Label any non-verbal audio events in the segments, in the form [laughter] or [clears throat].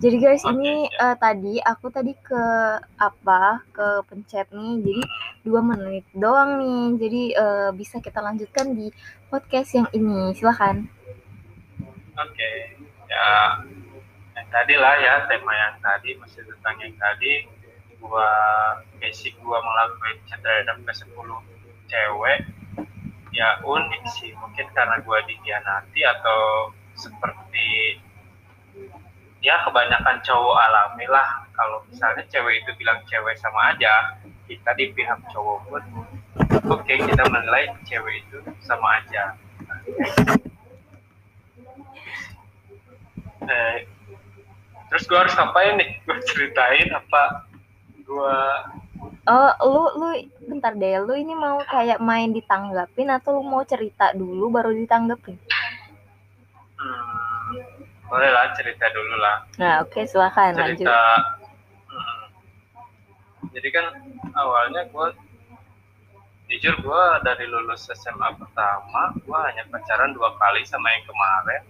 Jadi guys, Oke, ini eh, tadi aku tadi ke apa? Ke pencet nih. Jadi dua menit doang nih. Jadi eh, bisa kita lanjutkan di podcast yang ini. Silahkan. Oke, ya yang tadi lah ya tema yang tadi masih tentang yang tadi gua basic gua melakukan chat terhadap ke 10 cewek ya unik sih mungkin karena gua dihianati atau seperti ya kebanyakan cowok alami lah kalau misalnya cewek itu bilang cewek sama aja kita di pihak cowok pun oke kita menilai cewek itu sama aja eh, terus gue harus ngapain nih gue ceritain apa gue Oh, lu lu bentar deh. Lu ini mau kayak main ditanggapin atau lu mau cerita dulu baru ditanggapin? hmm, boleh lah cerita dulu lah. Nah, oke, silakan lanjut. cerita hmm, jadi kan awalnya gue jujur gue dari lulus SMA pertama gue hanya pacaran dua kali sama yang kemarin.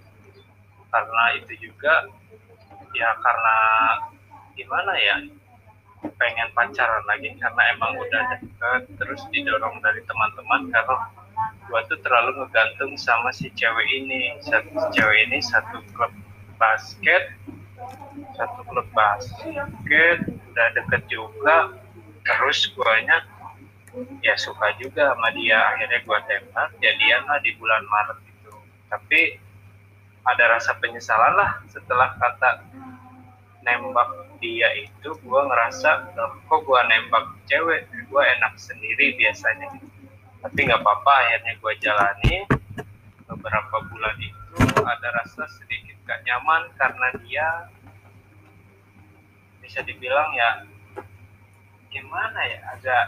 Karena itu juga ya karena gimana ya pengen pacaran lagi karena emang udah deket terus didorong dari teman-teman karena gue tuh terlalu ngegantung sama si cewek ini. Satu si cewek ini satu klub basket satu klub basket udah deket juga. Terus guanya ya suka juga sama dia. Akhirnya gua tembak jadian lah di bulan Maret itu. Tapi ada rasa penyesalan lah setelah kata nembak dia itu gua ngerasa "Loh, kok gua nembak cewek? Gua enak sendiri biasanya. Tapi nggak apa-apa akhirnya gua jalani. Beberapa bulan itu ada rasa sedikit gak nyaman karena dia bisa dibilang ya gimana ya agak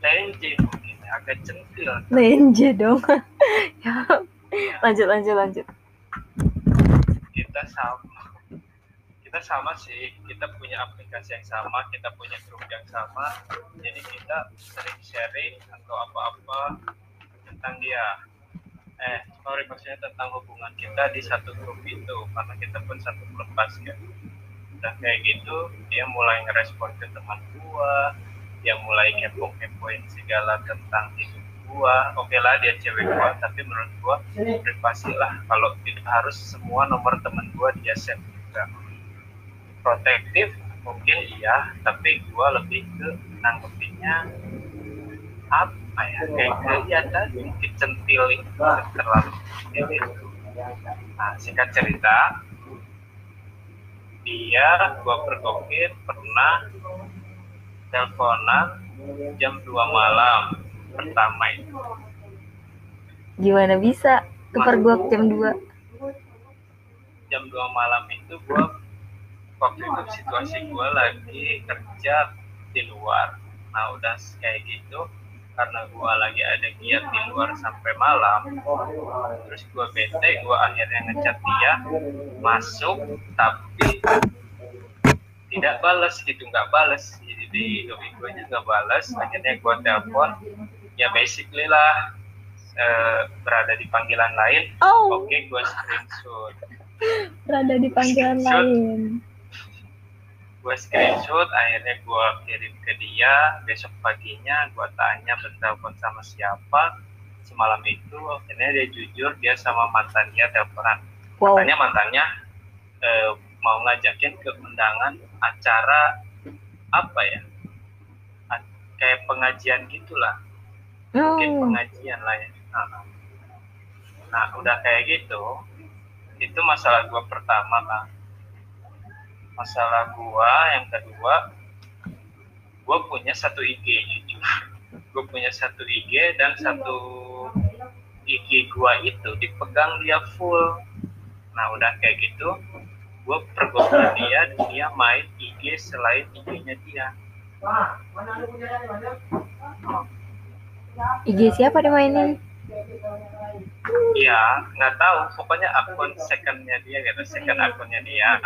lenje mungkin ya, agak centil Lenje dong. [laughs] Ya. lanjut lanjut lanjut. kita sama kita sama sih kita punya aplikasi yang sama kita punya grup yang sama jadi kita sering sharing atau apa-apa tentang dia eh sorry maksudnya tentang hubungan kita di satu grup itu karena kita pun satu klub basket. Udah kayak gitu dia mulai ngerespon ke teman gua dia mulai kepo-kepoin segala tentang hidup gua. Oke lah dia cewek gua tapi menurut gua privasi lah. Kalau tidak harus semua nomor teman gua dia save juga. Protektif mungkin iya tapi gua lebih ke nanggepinnya apa ya kayak kelihatan mungkin centil itu terlalu nah singkat cerita dia gua pergokin pernah teleponan jam 2 malam pertama itu. Gimana bisa? Kepergok jam 2? jam 2 malam itu gua waktu itu situasi gua lagi kerja di luar. Nah udah kayak gitu karena gua lagi ada giat di luar sampai malam terus gua bete gua akhirnya ngechat dia masuk tapi tidak balas gitu nggak balas jadi di doi gue juga balas akhirnya gua telepon. Ya basically lah eh, berada di panggilan lain. Oh, oke gua screenshot. Berada di panggilan lain. Gue screenshot akhirnya gue kirim ke dia. Besok paginya gue tanya bertelepon sama siapa. Semalam itu akhirnya dia jujur dia sama mantannya teleponan. Wow. katanya mantannya eh, mau ngajakin ke undangan acara apa ya? A- kayak pengajian gitulah. Mungkin Hmm. pengajian lah ya. Nah, nah udah kayak gitu itu masalah gua pertama kan masalah gua yang kedua gua punya satu IG jujur gua punya satu IG dan satu IG gua itu dipegang dia full nah udah kayak gitu gua pergokkan dia dia main IG selain IG-nya dia IG siapa dimainin? Iya, nggak tahu. Pokoknya akun secondnya dia gitu, second akunnya dia.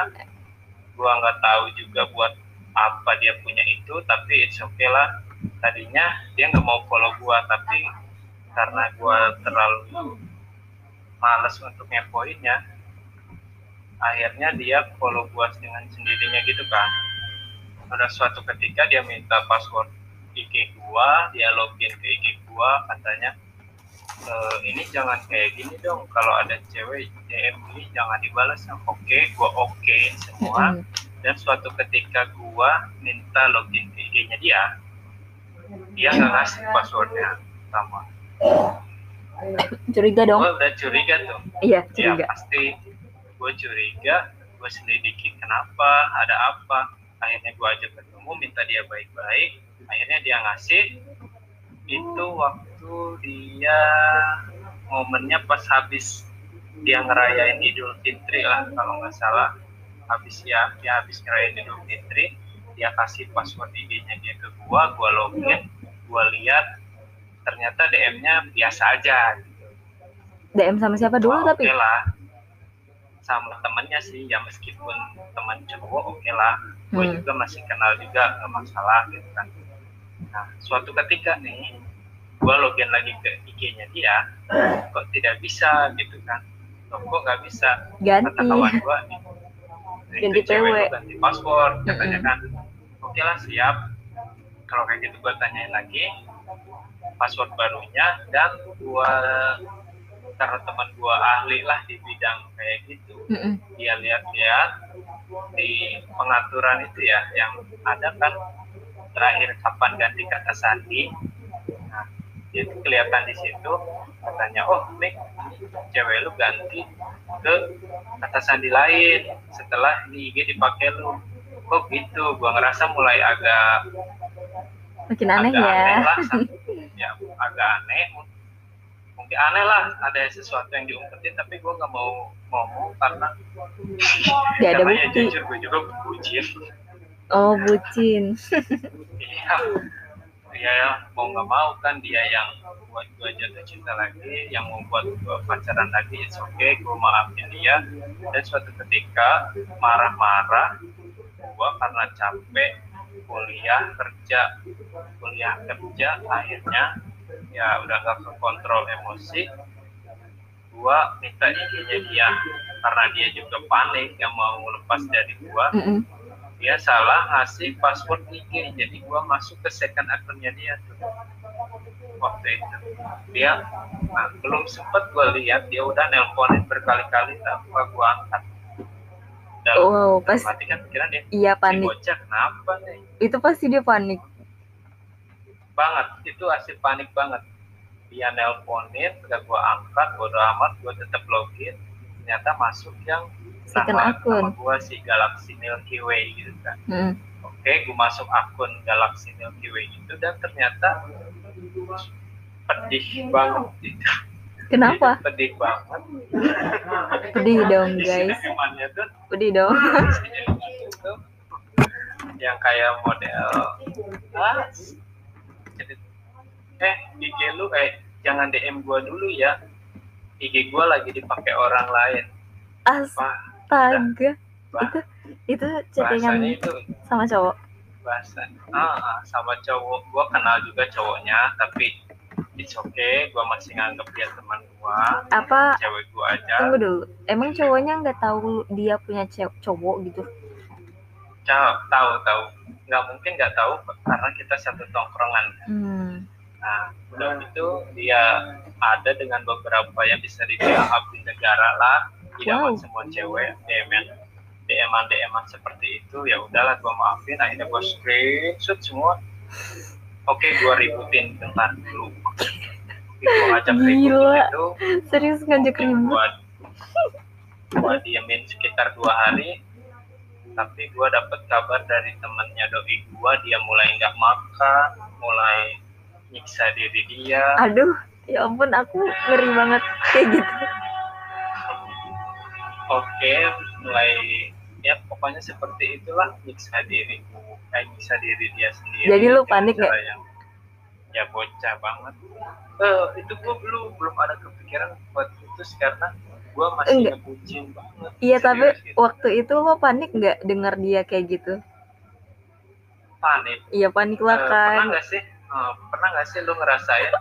Gua nggak tahu juga buat apa dia punya itu, tapi it's okay lah. Tadinya dia nggak mau follow gua, tapi karena gua terlalu males untuk ngepoinnya, akhirnya dia follow gua dengan sendirinya gitu kan pada suatu ketika dia minta password IG gua dia login ke IG gua katanya e, ini jangan kayak gini dong. Kalau ada cewek DM ini jangan dibalas oke gua oke semua. Mm-mm. dan suatu ketika gua minta login IG-nya dia dia nggak ngasih passwordnya. Sama. Curiga dong. Gua udah curiga tuh. Iya ya curiga. pasti gue curiga gue selidiki kenapa ada apa. Akhirnya gue ajak ketemu minta dia baik-baik. Akhirnya dia ngasih itu waktu dia momennya pas habis dia ngerayain Idul Fitri lah kalau nggak salah habis ya dia habis ngerayain Idul Fitri dia kasih password IG-nya dia ke gua gua login gua lihat ternyata DM-nya biasa aja gitu DM sama siapa dulu Oh, tapi Oke lah. Sama temennya sih, ya meskipun teman cowok oke lah. Gue Hmm. juga masih kenal juga, nggak masalah gitu kan. Nah, suatu ketika nih, gue login lagi ke IG-nya dia, kok tidak bisa gitu kan. Kok nggak bisa? Kata ganti kawan gue nih. Ganti "Itu cewek PW." lu ganti password, katanya Mm-mm. kan. Oke lah, siap. Kalau kayak gitu gue tanyain lagi password barunya dan gue karena teman gue ahli lah di bidang kayak gitu Mm-mm. dia lihat-lihat di pengaturan itu ya yang ada kan terakhir kapan ganti kata sandi itu kelihatan di situ katanya oh Nick cewek lu ganti ke kata sandi lain. Setelah di IG dipakai lu. Kok gitu? Gua ngerasa mulai agak makin aneh agak ya. aneh lah. [laughs] Ya agak aneh. Mungkin aneh lah ada sesuatu yang diumpetin tapi gue nggak mau ngomong karena Nggak ada ya bukti. jujur gue juga bucin. Oh bucin. [laughs] Iya ya mau nggak mau kan dia yang buat gue jatuh cinta lagi yang membuat gue pacaran lagi it's okay gue maafin dia. Dan suatu ketika marah-marah gue karena capek kuliah kerja kuliah kerja akhirnya ya udah gak kekontrol emosi gua minta IG-nya dia karena dia juga panik yang mau lepas dari gua. Mm-mm. Dia salah ngasih password IG jadi gua masuk ke second akunnya dia tuh. Waktu itu. Dia nah, belum sempet gua lihat. Dia udah nelponin berkali-kali tanpa gua angkat. Dalam wow pas kan pikiran dia. Iya panik. bocah kenapa nih? Itu pasti dia panik. Banget. Itu asli panik banget. Dia nelponin gak gua angkat bodo amat gua tetap login. Ternyata masuk yang second nama, akun. nama gua si Galaxy Milky Way gitu kan. Mm. oke gua masuk akun Galaxy Milky Way itu dan ternyata pedih banget. Itu kenapa pedih banget. Pedih dong guys. tuh pedih dong. tuh yang kayak model ah, jadi, eh IG lu eh jangan DM gua dulu ya. IG gua lagi dipakai orang lain. Wah, astaga bah, itu itu chattingan itu sama cowok? Bahasa ah, ah, sama cowok. Gua kenal juga cowoknya tapi it's okay. Gua masih nganggap dia teman gua. Apa? Cewek gua aja. Tunggu dulu. Emang cowoknya nggak tahu dia punya cowok gitu? Ca- tahu tahu. Nggak mungkin nggak tahu karena kita satu tongkrongan. Hmm. nah udah itu dia ada dengan beberapa yang bisa dibilang abdi negara lah idaman Wow. semua cewek DM DM DM seperti itu. Ya udahlah gua maafin. Akhirnya gua screenshot semua. Oke gua ributin. Bentar dulu. Gua ngajak ribut Gila. itu serius ngajak ribut? gua diemin sekitar dua hari. Tapi gua dapet kabar dari temennya doi gua dia mulai nggak makan mulai nyiksa diri dia. Aduh ya ampun aku ngeri banget kayak gitu oke mulai ya pokoknya seperti itulah nyiksa diri kayak nyiksa diri dia sendiri. Jadi lu panik cara yang ya bocah banget. Eh itu gua belum belum ada kepikiran buat itu karena gua masih Enggak. ngebucin banget. Iya tapi gitu. waktu itu lo panik nggak dengar dia kayak gitu? Panik. Iya panik lah Eh, kan. pernah nggak sih? Eh, pernah nggak sih lu ngerasain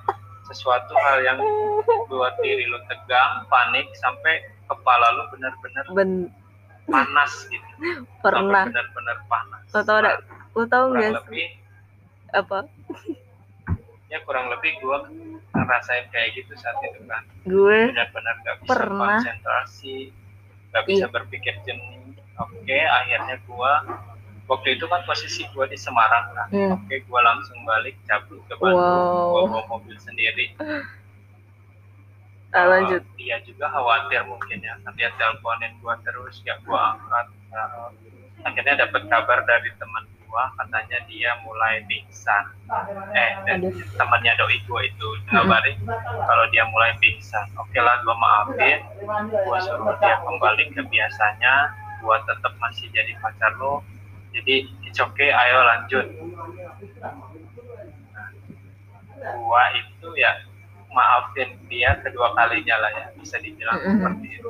sesuatu hal yang [laughs] buat diri lu tegang panik sampai kepala lu bener-bener ben panas gitu. [laughs] Pernah. Benar-benar panas. Lo tau ada lo tau nggak lebih apa? Ya kurang lebih gue ngerasain kayak gitu saat itu kan gue benar-benar gak bisa Pernah. konsentrasi gak bisa Iya. berpikir jernih. Oke akhirnya gue waktu itu kan posisi gue di Semarang kan Hmm. oke gue langsung balik cabut ke Bandung. Wow. gue bawa mobil sendiri [laughs] ah, lanjut. Uh, dia juga khawatir mungkin ya. Dia teleponin gue terus gak gue angkat. Uh, akhirnya dapat kabar dari teman gue katanya dia mulai pingsan. Eh dan Aduh. temannya doi gue itu ngabarin kalau dia mulai pingsan. Oke lah gue maafin. Gue suruh dia kembali ke biasanya. Gue tetap masih jadi pacar lo jadi it's okay ayo lanjut. Nah, gue itu ya maafin dia kedua kalinya lah ya bisa dibilang Mhm. seperti itu.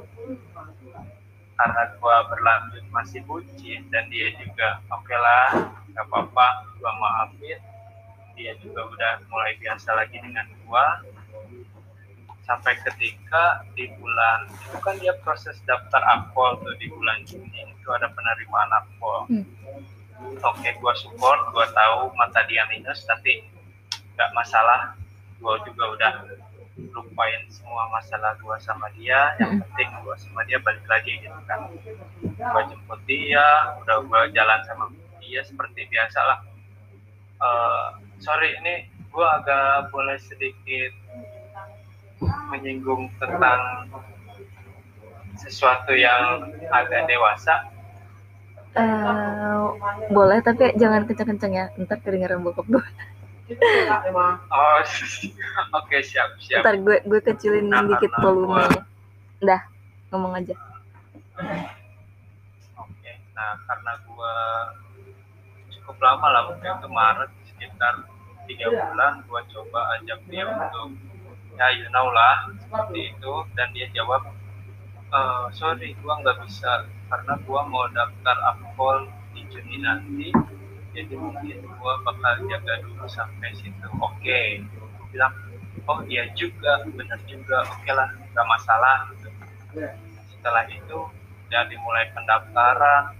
Karena gue berlanjut masih bucin dan dia juga oke lah gak apa-apa gue maafin. Dia juga udah mulai biasa lagi dengan gue sampai ketika di bulan itu kan dia proses daftar akpol tuh di bulan Juni itu ada penerimaan akpol Hmm. oke gue support gue tahu mata dia minus tapi nggak masalah gue juga udah lupain semua masalah gue sama dia. Yang Mm. penting gue sama dia balik lagi gitu kan. Gue jemput dia udah gue jalan sama dia seperti biasa lah. Eh, sorry ini gue agak boleh sedikit menyinggung tentang sesuatu yang agak dewasa. Eh, boleh tapi jangan kenceng-kenceng ya. Ntar kedengeran bokap gue oh [laughs] oke siap siap. Ntar gue gue kecilin Nah, dikit karena volumenya dah ngomong aja. Oke, nah karena gua cukup lama lah waktu itu Maret sekitar tiga bulan gua coba ajak dia untuk ya you know lah seperti itu. Dan dia jawab "Eh, sorry gua nggak bisa karena gua mau daftar akpol di Juni nanti jadi mungkin gua bakal jaga dulu sampai situ. Oke. Gua bilang oh iya juga benar juga. Oke lah nggak masalah. Gitu setelah itu udah dimulai pendaftaran.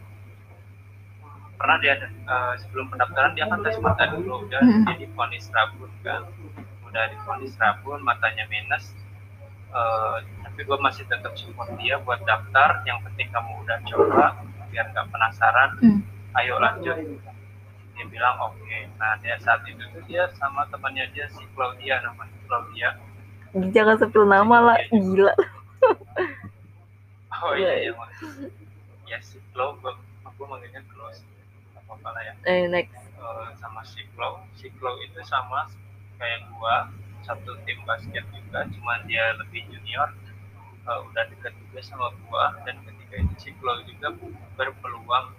Pernah dia eh, sebelum pendaftaran dia kan tes mata dulu. Udah Hmm. jadi vonis rabun kan? Udah divonis rabun matanya minus. Eh, tapi gue masih tetap support dia buat daftar. Yang penting kamu udah coba biar nggak penasaran. Hmm. ayo lanjut dia bilang oke. Nah dia saat itu tuh dia sama temannya dia si Claudia namanya Claudia. Jangan sebut nama lah gila. Oh iya iya Mas. ya si gue aku manggilnya sih. apa apa lah ya. Eh next. Eh, sama si Klo si Klo itu sama kayak gua satu tim basket juga cuman dia lebih junior. Eh, udah deket juga sama gua. Dan ketika itu si Klo juga berpeluang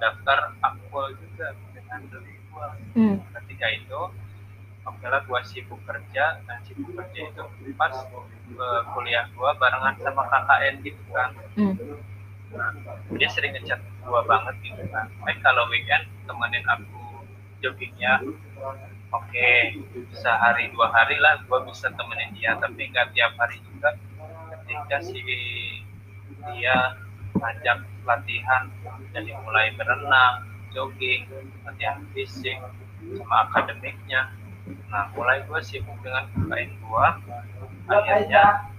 daftar akpol juga dengan gua. Hmm. ketika itu oke lah gua sibuk kerja dan sibuk kerja itu pas eh, kuliah gua barengan sama KKN gitu kan. Hmm. Nah, dia sering ngechat gua banget gitu kan. Baik kalau weekend temenin aku joggingnya oke sehari dua hari lah gua bisa temenin dia. Tapi nggak tiap hari juga. Ketika si dia ngajak latihan dari mulai berenang jogging latihan fisik sama akademiknya. Nah mulai gue sibuk dengan kain gua akhirnya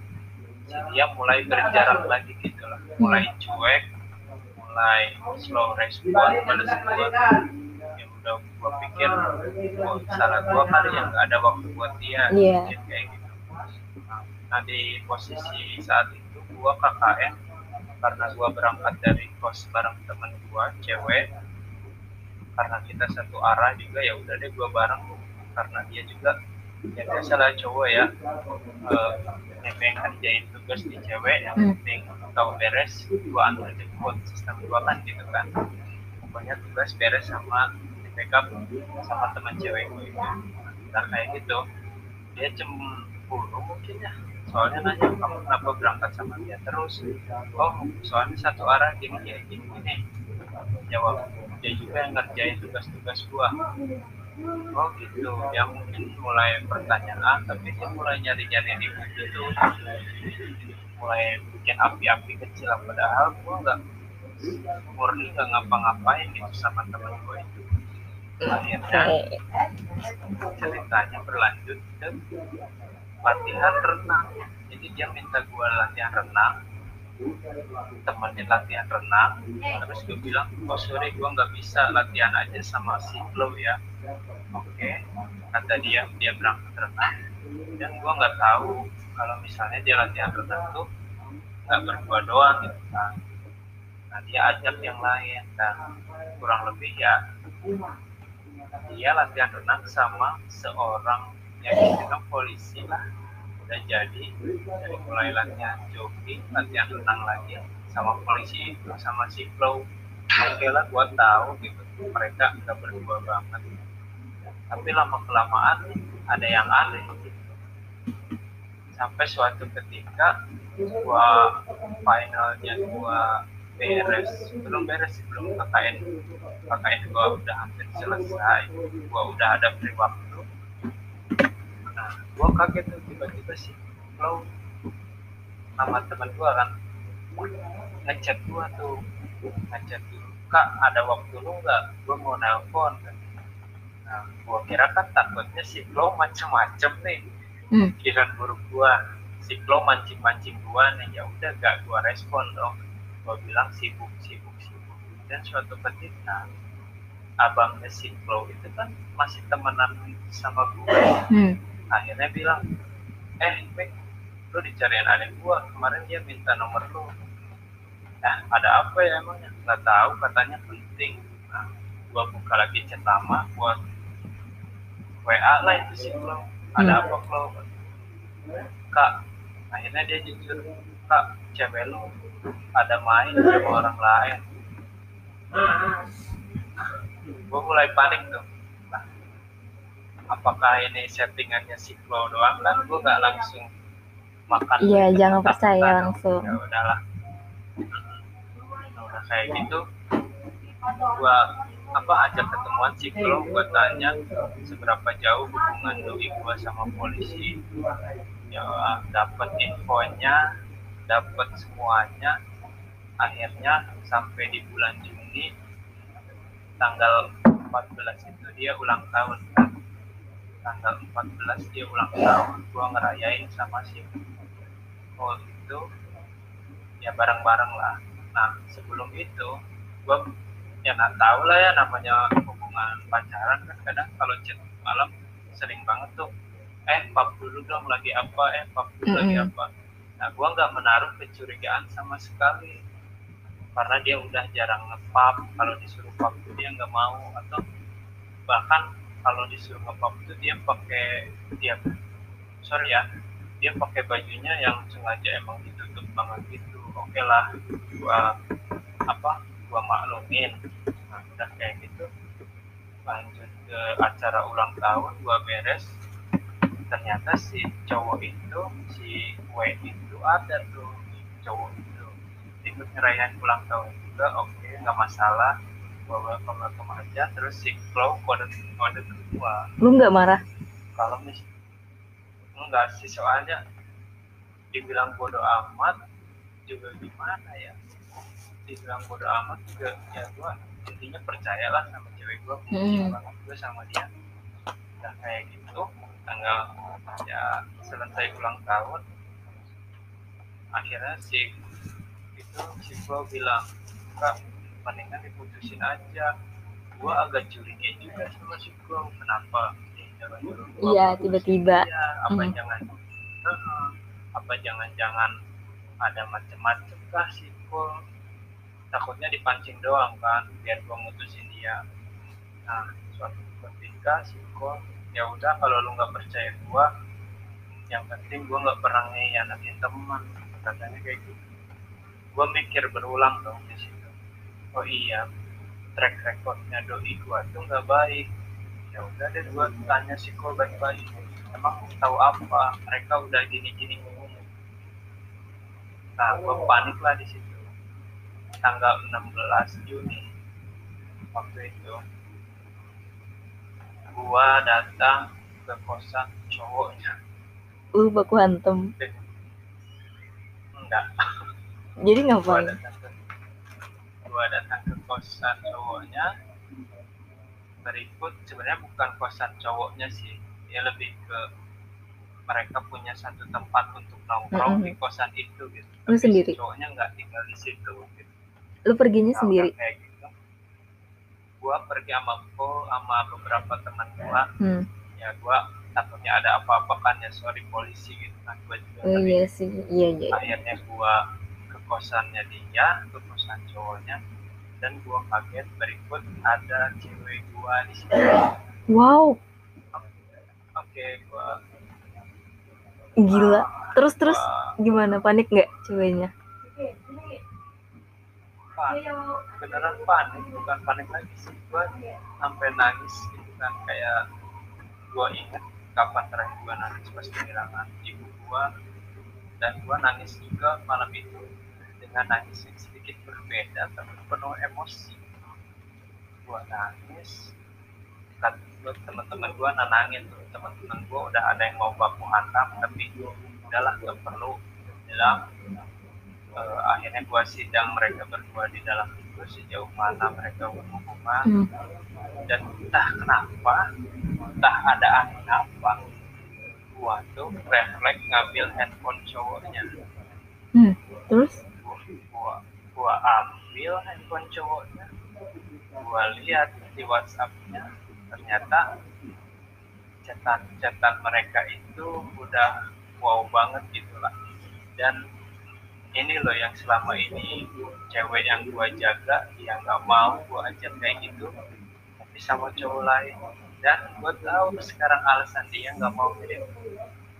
si dia mulai berjarak lagi gitu lah mulai cuek mulai slow respon balas gua. Ya udah gua pikir oh salah gua kali yang nggak ada waktu buat dia. Mungkin kayak gitu. Nah di posisi saat itu gua KKN karena gua berangkat dari kos bareng temen gua cewek. Karena kita satu arah juga ya udah deh gua bareng. Karena dia juga ya biasalah cowok ya. Eh, nebeng kerjain tugas di cewek yang Hmm. penting tahu beres gua antar jemput sistem gua kan gitu kan. Pokoknya tugas beres sama di backup sama teman cewek gue itu. Nah kayak gitu dia cemburu mungkin ya soalnya nanya kamu kenapa berangkat sama dia terus? Oh soalnya satu arah gini ya gini gini. Jawab dia juga yang ngerjain tugas-tugas gua. Oh gitu. Ya mungkin mulai pertanyaan tapi dia mulai nyari-nyari di buku itu. Mulai bikin api-api kecil padahal gue nggak murni nggak ngapa-ngapain gitu sama temen gue itu. Akhirnya ceritanya berlanjut ke latihan renang. Jadi dia minta gue latihan renang. Temenin latihan renang. Terus gue bilang oh sorry gue nggak bisa latihan aja sama si Flo ya. Oke. Kata dia dia berangkat renang. Dan gue nggak tahu kalau misalnya dia latihan renang tuh nggak berdua doang gitu kan. Nah dia ajak yang lain dan kurang lebih ya dia latihan renang sama seorang yang dibilang polisi lah. Udah jadi dari mulai latihan jogging latihan renang lagi. Sama polisi itu sama si Flow oke lah gua tahu gitu. Mereka udah berdua banget. Tapi lama kelamaan ada yang aneh. Sampai suatu ketika gua finalnya gua beres. Belum beres belum. KKN KKN gua udah hampir selesai. Gua udah ada beri waktu gua kaget tuh tiba-tiba sih flow nama teman gua kan ngechat gua tuh ngechat kak ada waktu lu nggak? Gua mau nelpon. Nah gua kira kan takutnya si flow macem-macem nih Hmm. pikiran buruk gua. Si flow mancing-mancing gua nih ya udah gak gua respon dong. Gua bilang sibuk sibuk sibuk. Dan suatu ketika abangnya si flow itu kan masih temenan sama gue Hmm. Akhirnya bilang eh Mik lu dicariin adik gua. Kemarin dia minta nomor lu. Nah ada apa ya emangnya? Nggak tahu katanya penting. Nah gua buka lagi chat lama buat WA lah itu si Flo ada apa Flo kak akhirnya dia jujur kak cewek lu ada main sama orang lain. Gue mulai panik tuh apakah ini settingannya si Flo doang? Kan gue nggak langsung makan. Iya, gitu, jangan percaya langsung. ya udahlah. Nah, udah kayak gitu gue apa ajak ketemuan si Flo gue tanya seberapa jauh hubungan doi gue sama polisi. Ya dapat infonya dapat semuanya. Akhirnya sampai di bulan Juni tanggal 14 itu dia ulang tahun. kan tanggal 14 dia ulang tahun gua ngerayain sama si oh itu ya bareng-bareng lah. Nah sebelum itu gua ya nggak tahu lah ya namanya hubungan pacaran kan kadang kalau chat malam sering banget tuh eh pap dulu dong lagi apa? Eh pap dulu lagi Mm-mm. apa? Nah gua nggak menaruh kecurigaan sama sekali. Karena dia udah jarang ngepap kalau disuruh pap dia nggak mau atau bahkan kalau disuruh ngepap itu dia pakai dia sorry ya dia pakai bajunya yang sengaja emang ditutup banget gitu. Oke lah gua apa gua maklumin. Nah, udah kayak gitu lanjut ke acara ulang tahun gua beres. Ternyata si cowok itu si W itu ada tuh cowok itu. Ikut ngerayain ulang tahun juga oke nggak masalah gua welcome welcome aja terus si Flow kode kode kedua Lu nggak marah? kalau mis enggak sih soalnya dibilang bodoh amat juga gimana ya dibilang bodoh amat juga ya gua intinya percayalah sama cewek gua benci Hmm. banget gua sama dia dan kayak gitu tanggal ya selesai ulang tahun akhirnya si itu si gua bilang kak mendingan diputusin aja gua agak curiga juga sama si gua kenapa Iya, tiba-tiba. dia. apa Hmm. jangan Heeh. apa jangan-jangan ada macem-macem kah si gua takutnya dipancing doang kan biar gua mutusin dia nah suatu ketika si gua ya udah kalau lu nggak percaya gua yang penting gua nggak pernah ngianatin teman katanya kayak gitu gua mikir berulang dong di situ oh iya track recordnya doi gua tuh nggak baik. Ya udah deh gua tanya si gua baik-baik emang tahu apa? Mereka udah gini-gini ngomong. Nah gua panik lah di situ. Tanggal 16 Juni waktu itu gua datang ke kosan cowoknya. Lu baku hantem. Enggak. Jadi gua ngapain? datang gua datang ke kosan cowoknya berikut sebenarnya bukan kosan cowoknya sih dia lebih ke mereka punya satu tempat untuk nongkrong Mm-mm. di kosan itu gitu Lu Tapi si sendiri? cowoknya nggak tinggal di situ gitu Lu perginya Nah, sendiri? kayak gitu gua pergi sama ko sama beberapa teman gua Hmm. ya gua takutnya ada apa-apa kan ya sorry polisi gitu kan gua juga Oh iya sih, iya iya. akhirnya gua kosannya dia ke kosan cowoknya. Dan gua kaget berikut ada cewek gua di situ Wow, oke gua. Gila. Terus terus gua. gimana? Panik nggak ceweknya? panik beneran panik bukan panik lagi sih. Gua sampai nangis gitu kan kayak gua ingat kapan terakhir gua nangis pas kehilangan ibu gua. Dan gua nangis juga malam itu dengan nangis yang sedikit berbeda tapi penuh emosi gua nangis kan gua teman-teman gua nenangin tuh teman-teman gua udah ada yang mau baku hantam tapi udahlah gak perlu bilang Eh, akhirnya gua sidang mereka berdua di dalam itu sejauh mana mereka berhubungan Hmm. dan entah kenapa entah ada angin apa gua tuh refleks ngambil handphone cowoknya Hmm. Terus? Gua, ambil handphone cowoknya gua lihat di WhatsAppnya ternyata chatan-chatan mereka itu udah wow banget gitu lah. Dan ini loh yang selama ini cewek yang gua jaga yang nggak mau gua ajak kayak gitu tapi sama cowok lain. Dan gua tahu sekarang alasan dia nggak mau kirim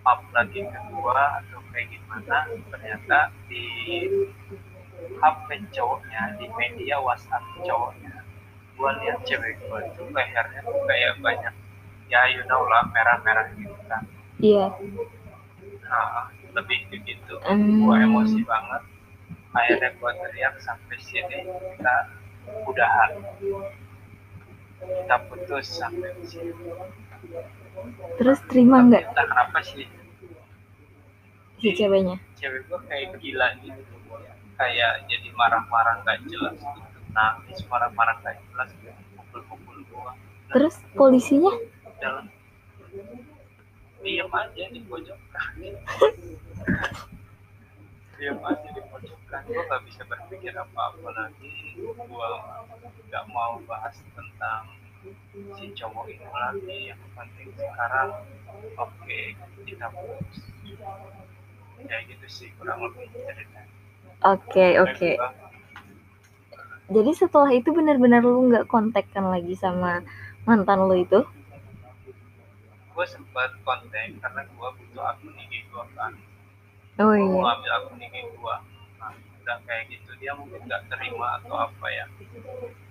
up lagi ke gua atau kayak gimana ternyata di HP cowoknya di media WhatsApp cowoknya. Gua lihat cewek gua itu lehernya tuh kayak banyak ya you know lah merah-merah gitu kan. Iya. nah, lebih ke gitu. Hmm. gua emosi banget. Akhirnya gua teriak sampai sini kita udahan. Kita putus sampai sini. Terus terima nggak? Entah kenapa sih? Si ceweknya? cewek gua kayak gila gitu kayak jadi marah-marah gak jelas gitu. Nangis marah-marah gak jelas gitu. pukul-pukul gua. Terus polisinya? dalam. Diam aja di pojokan [laughs] diam aja di pojokan gue nggak bisa berpikir apa-apa lagi. Gue nggak mau bahas tentang si cowok itu lagi. Yang penting sekarang oke kita putus kayak gitu sih kurang lebih ceritanya Oke oke. Jadi setelah itu benar-benar lu nggak kontakkan lagi sama mantan lu itu? gue sempat kontak karena gue butuh akun IG gue kan Oh gue mau iya. ambil akun IG gue nah, udah kayak gitu dia mungkin nggak terima atau apa ya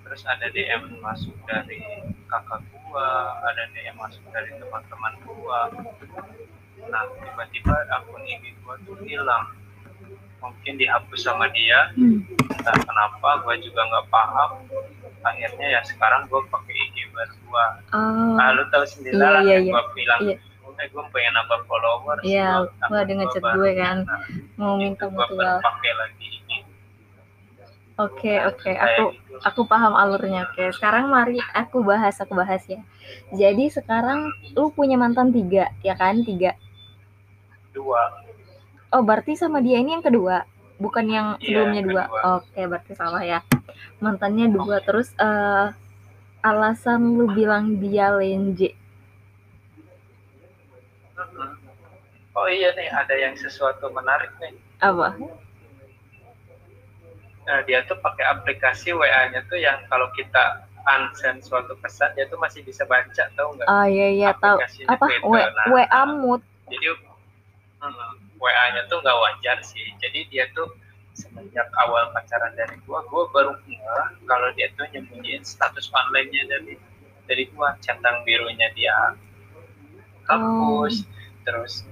terus ada DM masuk dari kakak gue ada DM masuk dari teman-teman gue nah tiba-tiba akun IG gue tuh hilang mungkin dihapus sama dia Hmm. entah kenapa gue juga nggak paham akhirnya ya sekarang gue pakai IG baru gue Oh. Nah, lu tahu sendiri Iya, lah iya, yang iya. gue bilang, Iya. eh gue pengen nambah follower. Iya, lu ada ngechat gue kan, mau minta gue mutual. pakai lagi. Oke oke. Kayak Aku gitu. aku paham alurnya. Oke. Sekarang mari aku bahas aku bahas ya. Jadi sekarang lu punya mantan tiga ya kan? Tiga. dua Oh berarti sama dia ini yang kedua, bukan yang Iya, sebelumnya dua. Oke berarti salah ya. Mantannya dua. Terus eh, alasan lu bilang dia lenje. Oh iya nih, ada yang sesuatu menarik nih. Apa? Nah, dia tuh pakai aplikasi WA-nya tuh yang kalau kita unsend suatu pesan, dia tuh masih bisa baca, tahu nggak? Oh iya iya tahu. Aplikasinya Apa? W WA nah, mood. Jadi mm, WA-nya tuh nggak wajar sih. Jadi dia tuh semenjak awal pacaran dari gua, gua baru ngeh kalau dia tuh nyembunyiin status online-nya dari dari gua, centang birunya dia hapus, terus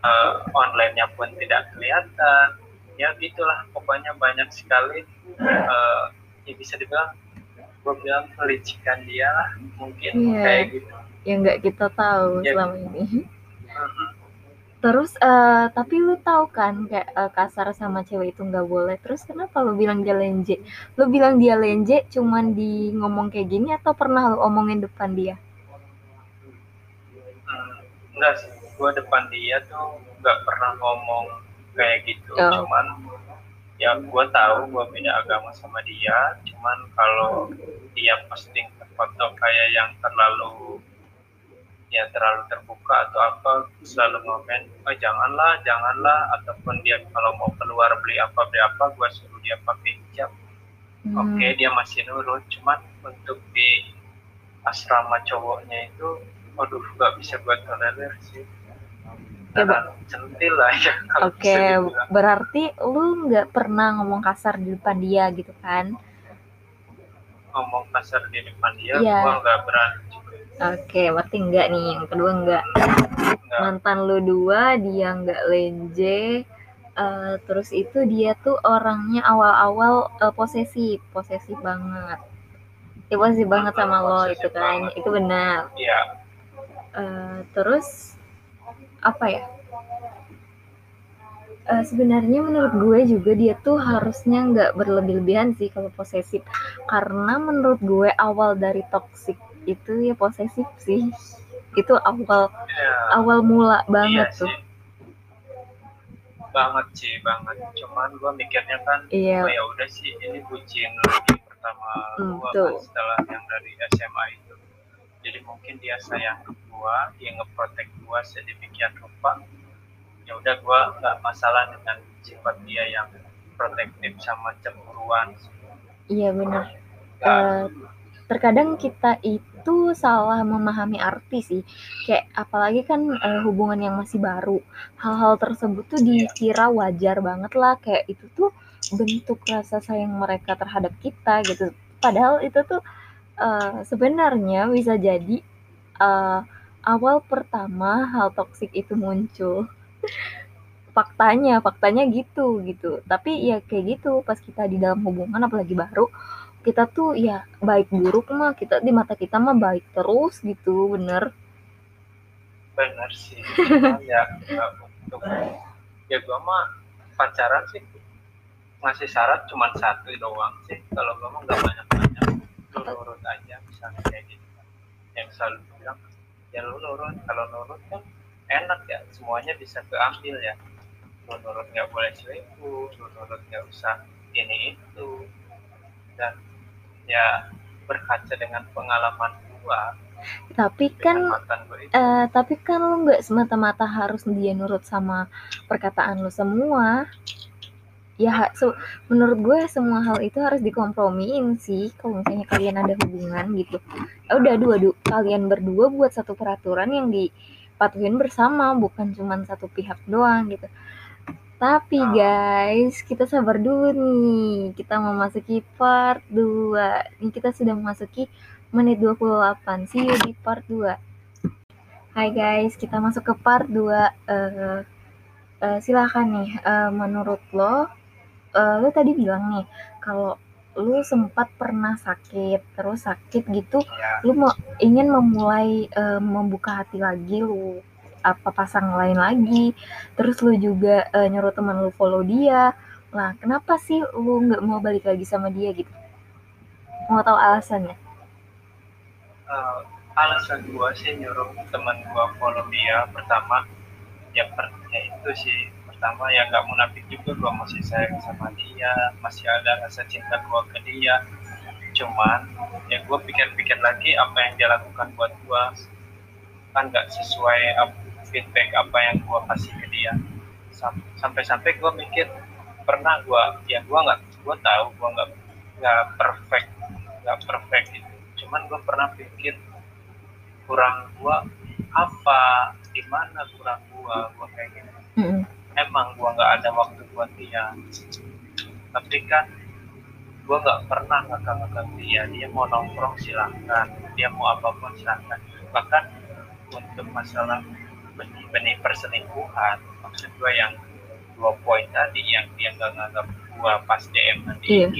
eh, online-nya pun tidak kelihatan. Ya gitulah, pokoknya banyak sekali eh, ya bisa dibilang gua bilang pelicikan dia lah, mungkin Iya. kayak gitu. Yang nggak kita tahu Ya. selama ini. Mhm. Terus uh, tapi lu tahu kan kayak uh, kasar sama cewek itu nggak boleh. Terus kenapa lu bilang dia lenje? Lu bilang dia lenje cuman di ngomong kayak gini atau pernah lu omongin depan dia? Hmm, enggak sih. Gua depan dia tuh nggak pernah ngomong kayak gitu. Oh. cuman ya gue tahu gue beda agama sama dia. Cuman kalau dia posting foto kayak yang terlalu ya terlalu terbuka atau apa selalu ngomen oh janganlah janganlah ataupun dia kalau mau keluar beli apa beli apa gue suruh dia pakai hijab hmm. oke okay, dia masih nurut cuman untuk di asrama cowoknya itu waduh gak bisa gue tolerir sih centil lah ya. Oke, okay, berarti lu nggak pernah ngomong kasar di depan dia gitu kan? Ngomong kasar di depan dia, yeah. gua nggak berani. Oke, berarti enggak nih. Yang kedua enggak. enggak. Mantan lu dua, dia enggak lenje. Uh, terus itu dia tuh orangnya awal-awal uh, posesif, posesif banget. Dia posesif banget sama lo itu kan, banget. itu benar. Iya. Uh, terus apa ya uh, sebenarnya menurut gue juga dia tuh harusnya nggak berlebih-lebihan sih kalau posesif karena menurut gue awal dari toxic itu ya posesif sih. Itu awal ya, awal mula banget iya tuh. banget sih banget. Cuman gue mikirnya kan iya. oh ya udah sih ini bucin lagi pertama hmm, gue kan setelah yang dari SMA itu. Jadi mungkin dia sayang ke gua dia ngeprotek gua sedemikian rupa. Ya udah gua nggak masalah dengan sifat dia yang protektif sama cemburuan. Iya benar. Uh, terkadang kita itu salah memahami arti sih. Kayak apalagi kan uh, hubungan yang masih baru hal-hal tersebut tuh iya. dikira wajar banget lah. Kayak itu tuh bentuk rasa sayang mereka terhadap kita gitu. Padahal itu tuh uh, sebenarnya bisa jadi uh, awal pertama hal toksik itu muncul. [laughs] Faktanya faktanya gitu gitu. Tapi ya kayak gitu pas kita di dalam hubungan apalagi baru kita tuh ya baik buruk mah kita di mata kita mah baik terus gitu bener. Bener sih ya untuk ya gua mah pacaran sih masih syarat cuma satu doang sih kalau gua mah nggak banyak banyak nurut aja misalnya kayak gitu. Yang selalu bilang ya lu nurut kalau nurut kan enak ya semuanya bisa keambil ya. Lu nurut nggak boleh selingkuh lu nurut nggak usah ini itu dan ya berkaca dengan pengalaman gua tapi kan uh, tapi kan lu nggak semata-mata harus dia nurut sama perkataan lu semua. Ya so, menurut gue semua hal itu harus dikompromiin sih kalau misalnya kalian ada hubungan gitu. Ya udah dua du kalian berdua buat satu peraturan yang dipatuhin bersama bukan cuma satu pihak doang gitu tapi guys kita sabar dulu nih. Kita memasuki part 2 ini kita sudah memasuki menit 28 see you di part 2 Hai guys. Kita masuk ke part 2 uh, uh, silahkan nih. Uh, menurut lo uh, lu tadi bilang nih kalau lu sempat pernah sakit terus sakit gitu ya. lu mau ingin memulai uh, membuka hati lagi lu apa pasang lain lagi. Terus lu juga uh, nyuruh teman lu follow dia. Lah kenapa sih lu nggak mau balik lagi sama dia gitu? Mau tahu alasannya? Uh, alasan gua sih nyuruh teman gua follow dia pertama. Ya, per, ya itu sih. Pertama ya nggak munafik juga gue masih sayang sama dia. Masih ada rasa cinta gue ke dia. Cuman ya gue pikir-pikir lagi apa yang dia lakukan buat gue kan nggak sesuai feedback apa yang gue kasih ke dia. Sampai-sampai gue mikir pernah gue ya gue nggak gue tahu gue nggak nggak perfect nggak perfect gitu. Cuman gue pernah pikir kurang gue apa di mana kurang gue gue kayak gitu mm -hmm emang gua nggak ada waktu buat dia. Tapi kan gua nggak pernah ngakak-ngakak dia dia mau nongkrong silahkan dia mau apa pun silahkan. Bahkan untuk masalah benih-benih perselingkuhan. Maksud gua yang dua poin tadi yang dia nggak nganggap gua pas DM di IG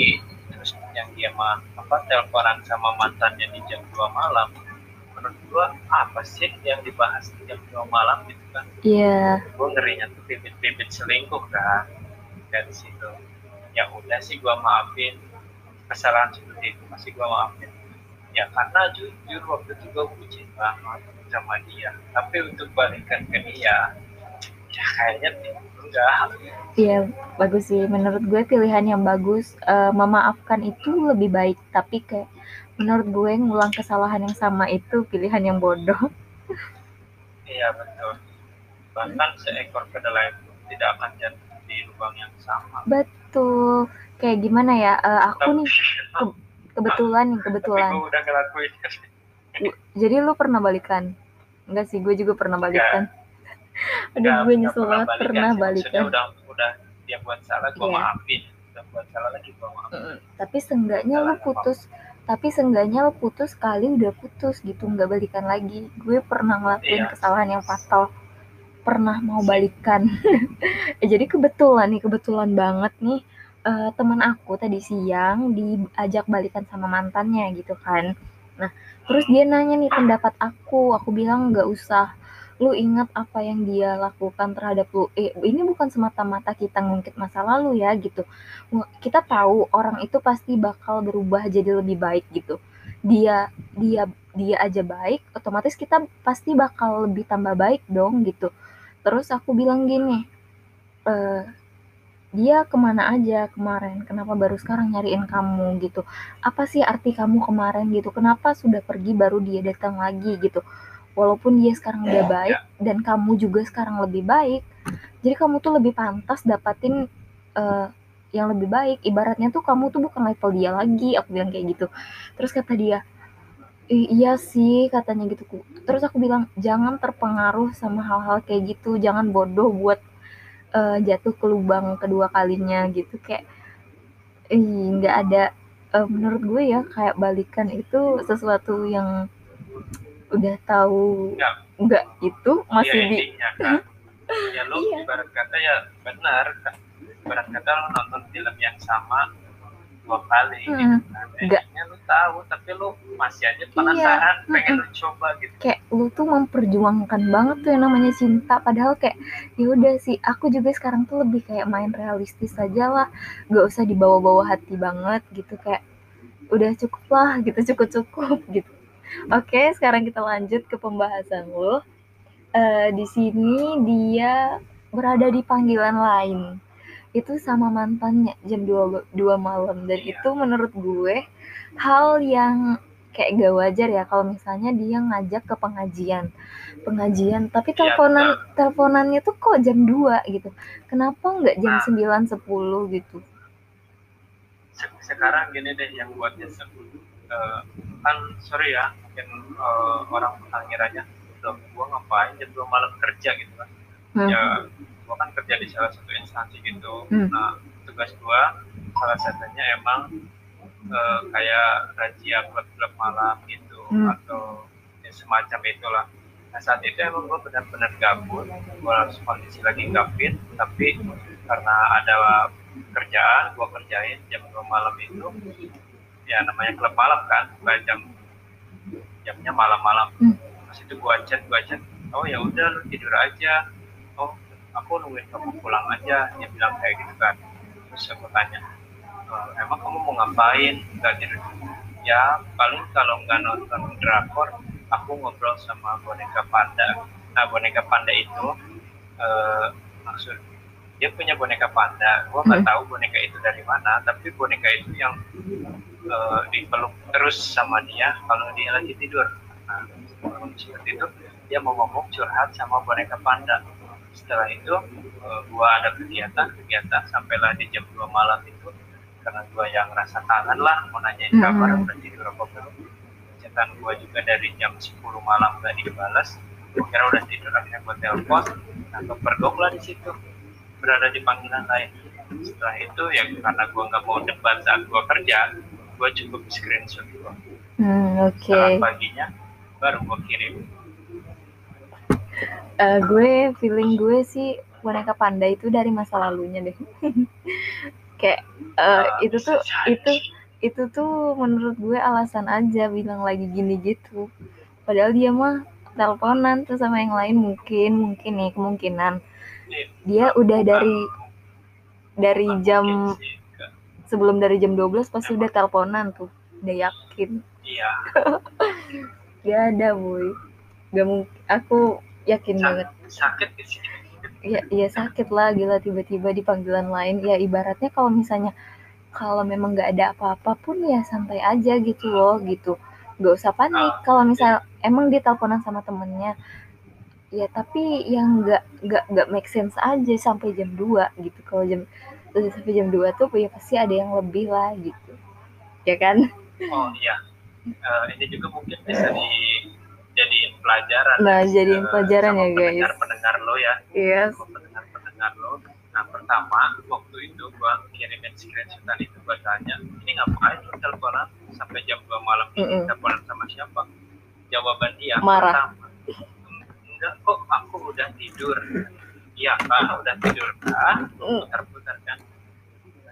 terus yang dia mah apa teleponan sama mantannya di jam 2 malam menurut gue apa sih yang dibahas di jam dua malam gitu kan? Iya. Gue ngerinya tuh bibit-bibit selingkuh kan? Dari situ. Ya udah sih gue maafin. Kesalahan seperti itu masih gue maafin. Ya karena jujur waktu itu gue bucin banget sama dia. Tapi untuk balikan ke dia ya kayaknya enggak. Iya bagus sih. Menurut gue pilihan yang bagus uh, memaafkan itu lebih baik. Tapi kayak menurut gue ngulang kesalahan yang sama itu pilihan yang bodoh. Iya betul. Bahkan seekor kedelai tidak akan jatuh di lubang yang sama. Betul. Kayak gimana ya? Uh, aku nih [laughs] ke kebetulan nih kebetulan. Tapi gue udah ngelakuin [laughs] jadi lu pernah balikan enggak sih gue juga pernah balikan Aduh, gue nyesel banget pernah balikan. Udah, udah dia buat salah, gue yeah. maafin. Udah buat salah lagi, gue maafin. Mm, tapi seenggaknya lo putus, tapi seenggaknya lo putus kali udah putus gitu, nggak balikan lagi. Gue pernah ngelakuin yeah. kesalahan yang fatal. Pernah mau balikan. eh, [laughs] jadi kebetulan nih, kebetulan banget nih. Uh, teman aku tadi siang diajak balikan sama mantannya gitu kan. Nah, terus dia nanya nih pendapat aku. Aku bilang nggak usah. Lu ingat apa yang dia lakukan terhadap lu? Eh ini bukan semata-mata kita ngungkit masa lalu ya gitu. Kita tahu orang itu pasti bakal berubah jadi lebih baik gitu. Dia dia dia aja baik otomatis kita pasti bakal lebih tambah baik dong gitu. Terus aku bilang gini e, dia ke mana aja kemarin? Kenapa baru sekarang nyariin kamu gitu? Apa sih arti kamu kemarin gitu? Kenapa sudah pergi baru dia datang lagi gitu? Walaupun dia sekarang udah ya. baik dan kamu juga sekarang lebih baik jadi kamu tuh lebih pantas dapatin uh, yang lebih baik. Ibaratnya tuh kamu tuh bukan level dia lagi aku bilang kayak gitu. Terus kata dia iya sih katanya gitu. Terus aku bilang jangan terpengaruh sama hal-hal kayak gitu. Jangan bodoh buat uh, jatuh ke lubang kedua kalinya gitu kayak nggak ada uh, menurut gue ya kayak balikan itu sesuatu yang udah tahu ya. enggak itu masih [laughs] ya, di kan. ya lo iya. ibarat kata ya benar kan ibarat kata lo nonton film yang sama dua kali hmm. gitu kan enggak lo tahu tapi lo masih aja iya. penasaran iya. pengen lo coba gitu kayak lo tuh memperjuangkan banget tuh yang namanya cinta padahal kayak ya udah sih aku juga sekarang tuh lebih kayak main realistis aja lah gak usah dibawa-bawa hati banget gitu kayak udah cukup lah gitu cukup cukup [laughs] gitu Oke, sekarang kita lanjut ke pembahasan lo. Uh, di sini dia berada di panggilan lain. Itu sama mantannya jam 2, 2 malam dan itu menurut gue hal yang kayak gak wajar ya kalau misalnya dia ngajak ke pengajian. Pengajian, tapi iya, teleponan ya, teleponannya tuh kok jam 2 gitu. Kenapa nggak jam nah, 9 10 gitu? Sekarang gini deh yang buatnya uh, kan sorry ya mungkin uh, orang ngiranya udah gua ngapain jam dua malam kerja gitu kan hmm. ya gua kan kerja di salah satu instansi gitu hmm. nah tugas gua salah satunya emang uh, kayak razia klub-klub malam gitu hmm. atau ya, semacam itulah nah saat itu emang gua benar-benar gabut gua harus kondisi lagi gak fit tapi karena ada kerjaan gua kerjain jam dua malam itu ya namanya klub malam kan bukan jam jamnya malam-malam hmm. pas itu gua chat gua chat oh ya udah lu tidur aja oh aku nungguin kamu pulang aja dia bilang kayak gitu kan. Terus aku tanya e, emang kamu mau ngapain? Nggak tidur ya paling kalau nggak nonton drakor aku ngobrol sama boneka panda. Nah boneka panda itu eh, maksud dia punya boneka panda. Gue nggak hmm. tahu boneka itu dari mana tapi boneka itu yang uh, dipeluk terus sama dia kalau dia lagi tidur. Nah seperti itu dia mau ngomong curhat sama boneka panda setelah itu uh, gua ada kegiatan kegiatan sampailah di jam 2 malam itu karena gua yang rasa kangen lah mau nanyain hmm. kabar udah tidur apa belum catatan gua juga dari jam 10 malam gak dibalas kira udah tidur akhirnya gua telepon nah kepergok lah di situ. Berada di panggilan lain. Setelah itu ya karena gue nggak mau debat saat gue kerja gue cukup screenshot gue hmm, okay. paginya baru gue kirim uh, gue feeling gue sih boneka panda itu dari masa lalunya deh. [laughs] Kayak uh, itu tuh itu itu tuh menurut gue alasan aja bilang lagi gini gitu. Padahal dia mah teleponan tuh sama yang lain mungkin mungkin nih kemungkinan. Dia udah dari dari jam sebelum dari jam 12 pasti udah teleponan tuh udah yakin. Iya. [laughs] Gak ada boy. Gak mungkin aku yakin banget. sakit di sini. Ya ya sakit lah gila tiba-tiba di panggilan lain. Ya ibaratnya kalau misalnya kalau memang nggak ada apa-apa pun ya santai aja gitu loh gitu. Nggak usah panik. Kalau misal emang dia teleponan sama temennya ya tapi yang nggak nggak nggak make sense aja sampai jam 2 gitu. Kalau jam sampai jam 2 tuh ya pasti ada yang lebih lah gitu. Ya kan? Oh iya. Eh, ini juga mungkin bisa di jadiin pelajaran. Nah, jadiin eh, pelajaran ya, guys. pendengar-pendengar lo ya. Iya sama pendengar-pendengar lo. Nah pertama waktu itu gua kirimin screenshotan itu gua tanya ini ngapain lo teleponan? Sampai jam 2 malam ini Mm-mm. teleponan sama siapa? Jawaban dia Marah. pertama enggak kok aku udah tidur. Iya pak udah tidur kan Mm. putar-putar kan.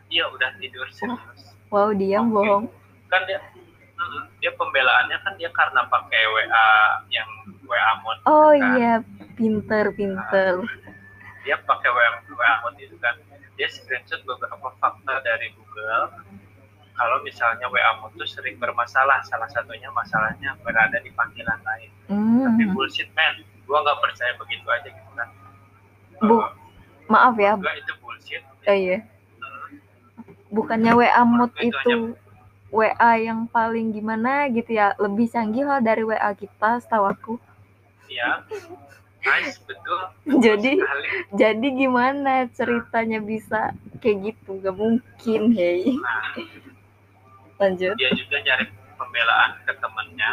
Iya udah tidur serius. Wow dia Oke. bohong. Kan dia mm, dia pembelaannya kan dia karena pakai WA yang WA mod oh kan. iya. Pinter pinter. Dia pakai WA, WA mod itu kan. Dia screenshot beberapa fakta dari Google. Kalau misalnya WA mod itu sering bermasalah salah satunya masalahnya berada di panggilan lain. Tapi hmm. bullshit man. Gua nggak percaya begitu aja gitu kan. Bu, Eh, maaf ya. enggak itu bullshit. Oh iya. Bukannya WA mod itu WA yang paling gimana gitu ya? Lebih canggih lah dari WA kita setahu aku. Ya nice betul. Jadi sekali. jadi gimana ceritanya bisa kayak gitu? Gak mungkin hei. Nah. Lanjut. Dia juga nyari pembelaan ke temennya.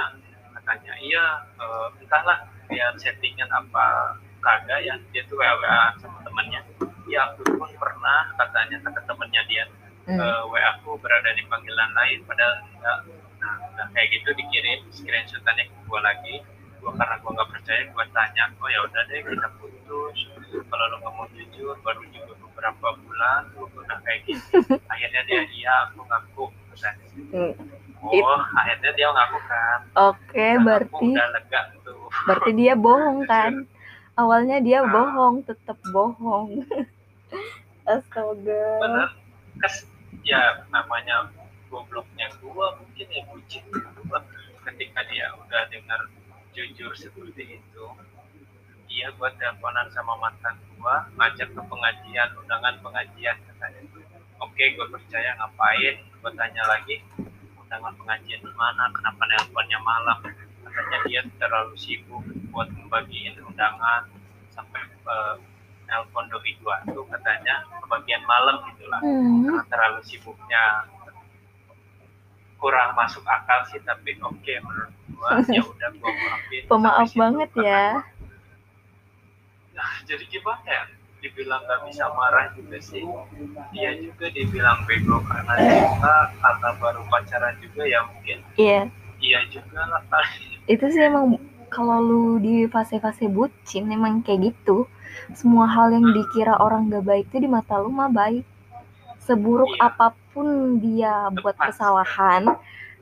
Katanya iya eh, entahlah dia settingan apa kagak ya? Dia tuh WA WA sama temennya. Ya aku pun pernah katanya kata temennya dia Hmm. eh, WA aku berada di panggilan lain padahal enggak nah, nah, kayak gitu dikirim screenshotannya ke gua lagi gua karena gua nggak percaya gua tanya oh ya udah deh kita putus kalau lo nggak mau jujur baru juga beberapa bulan lu udah kayak gitu [laughs] akhirnya dia iya aku ngaku Hmm. Oh, akhirnya dia ngaku kan. oke Dan aku berarti udah lega tuh. berarti dia bohong [laughs] kan awalnya dia Ah. bohong tetap bohong [laughs] astaga Bener. Kes, ya namanya gobloknya gua mungkin ya bucin gua ketika dia udah dengar jujur seperti itu. Iya gua teleponan sama mantan gua, ngajak ke pengajian, undangan pengajian katanya. Oke, gua percaya ngapain? Gua tanya lagi, undangan pengajian di mana? Kenapa nelponnya malam? Katanya dia terlalu sibuk buat membagiin undangan sampai eh, nelpon doi gua tuh katanya kebagian malam gitulah. Hmm. karena terlalu sibuknya. Kurang masuk akal sih tapi oke menurut gua. [laughs] Ya udah gua maafin pemaaf situ, banget karena ya. Nah, jadi gimana ya? Dibilang nggak bisa marah juga sih. Dia juga dibilang bego karena cinta karena baru pacaran juga ya mungkin. Iya. Iya juga lah. Itu sih emang kalau lu di fase-fase bucin emang kayak gitu semua hal yang dikira orang gak baik itu di mata lu mah baik. Seburuk Iya. apa pun dia buat Tepat. kesalahan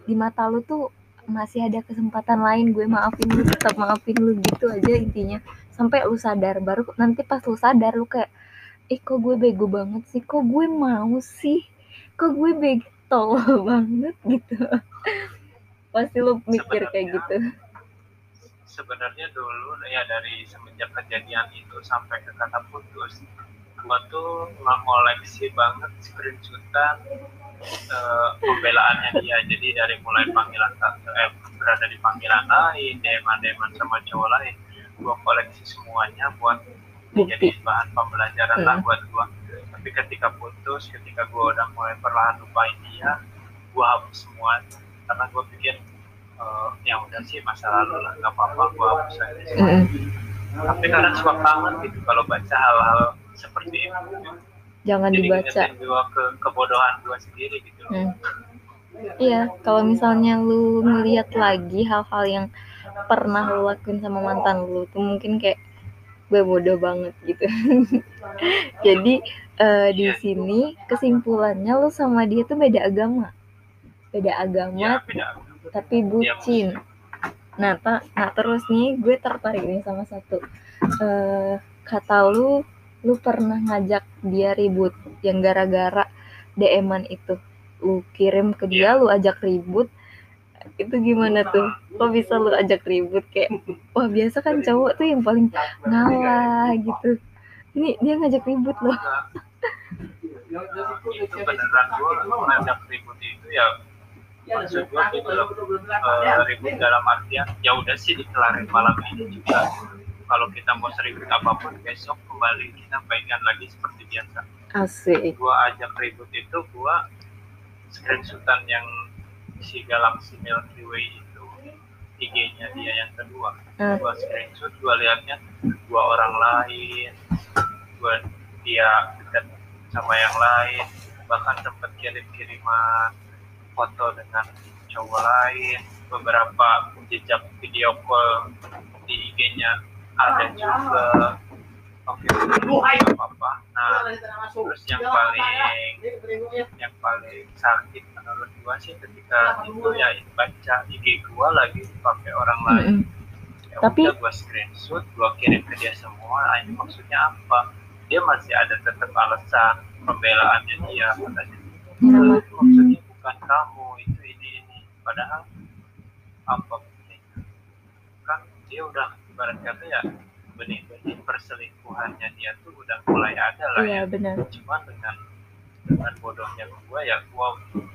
di mata lu tuh masih ada kesempatan lain. Gue maafin lu tetap maafin lu gitu aja intinya. Sampai lu sadar baru nanti pas lu sadar lu kayak ih kok gue bego banget sih? Kok gue mau sih? Kok gue bego? [laughs] Banget gitu. Pasti lu mikir kayak gitu sebenarnya dulu ya dari semenjak kejadian itu sampai ke kata putus gua tuh ngoleksi banget screenshotan eh, pembelaannya dia. Jadi dari mulai panggilan eh, berada di panggilan lain deman deman sama cowok lain gua koleksi semuanya buat menjadi bahan pembelajaran lah Hmm. buat gua. Tapi ketika putus ketika gua udah mulai perlahan lupain dia gua hapus semua. Karena gua pikir eh, ya udah sih masa lalu lah nggak apa-apa gua hapus aja sih. Mm-mm. tapi kadang suka kangen gitu kalau baca hal-hal seperti itu jangan jadi dibaca gua ke kebodohan gua sendiri gitu. Hmm. Iya, kalau misalnya lu ngeliat lagi hal-hal yang pernah lu lakuin sama mantan lu tuh mungkin kayak gue bodoh banget gitu. [laughs] Jadi eh, di Iya. sini kesimpulannya lu sama dia tuh beda agama. Beda ya agama beda tapi bucin. nah ta, nah terus nih gue tertarik nih sama satu. Uh, kata lu lu pernah ngajak dia ribut yang gara-gara DM-an itu. Lu kirim ke dia lu ajak ribut. Itu gimana tuh? Kok bisa lu ajak ribut? Kayak wah biasa kan cowok tuh yang paling ngalah gitu. Ini dia ngajak ribut loh. Itu beneran gue ngajak ribut itu ya maksud gue gitu loh. uh, ribut dalam artian ya udah sih dikelarin malam ini juga. Kalau kita mau seribut apa pun besok kembali kita baikkan lagi seperti biasa. Asik. Gue ajak ribut itu gue screenshotan yang si Galaxy Milky Way itu IG-nya dia yang kedua. Uh. gua screenshot gua liatnya dua orang lain gua dia dekat sama yang lain bahkan sempat kirim-kiriman foto dengan cowok lain beberapa jejak video call di IG-nya ada juga. Oke okay, apa-apa. Nah terus yang paling yang paling sakit menurut gua sih ketika itu ya baca IG gua lagi pakai orang lain. Mm -hmm. ya tapi udah gua screenshot gua kirim ke dia semua. Nah, ini maksudnya apa? Dia masih ada tetap alasan pembelaannya dia katanya. Mm. maksudnya bukan kamu itu ini ini padahal apa kan dia udah ibarat kata ya benih-benih perselingkuhannya dia tuh udah mulai ada lah iya, ya. benar. Cuman dengan dengan bodohnya gue ya gue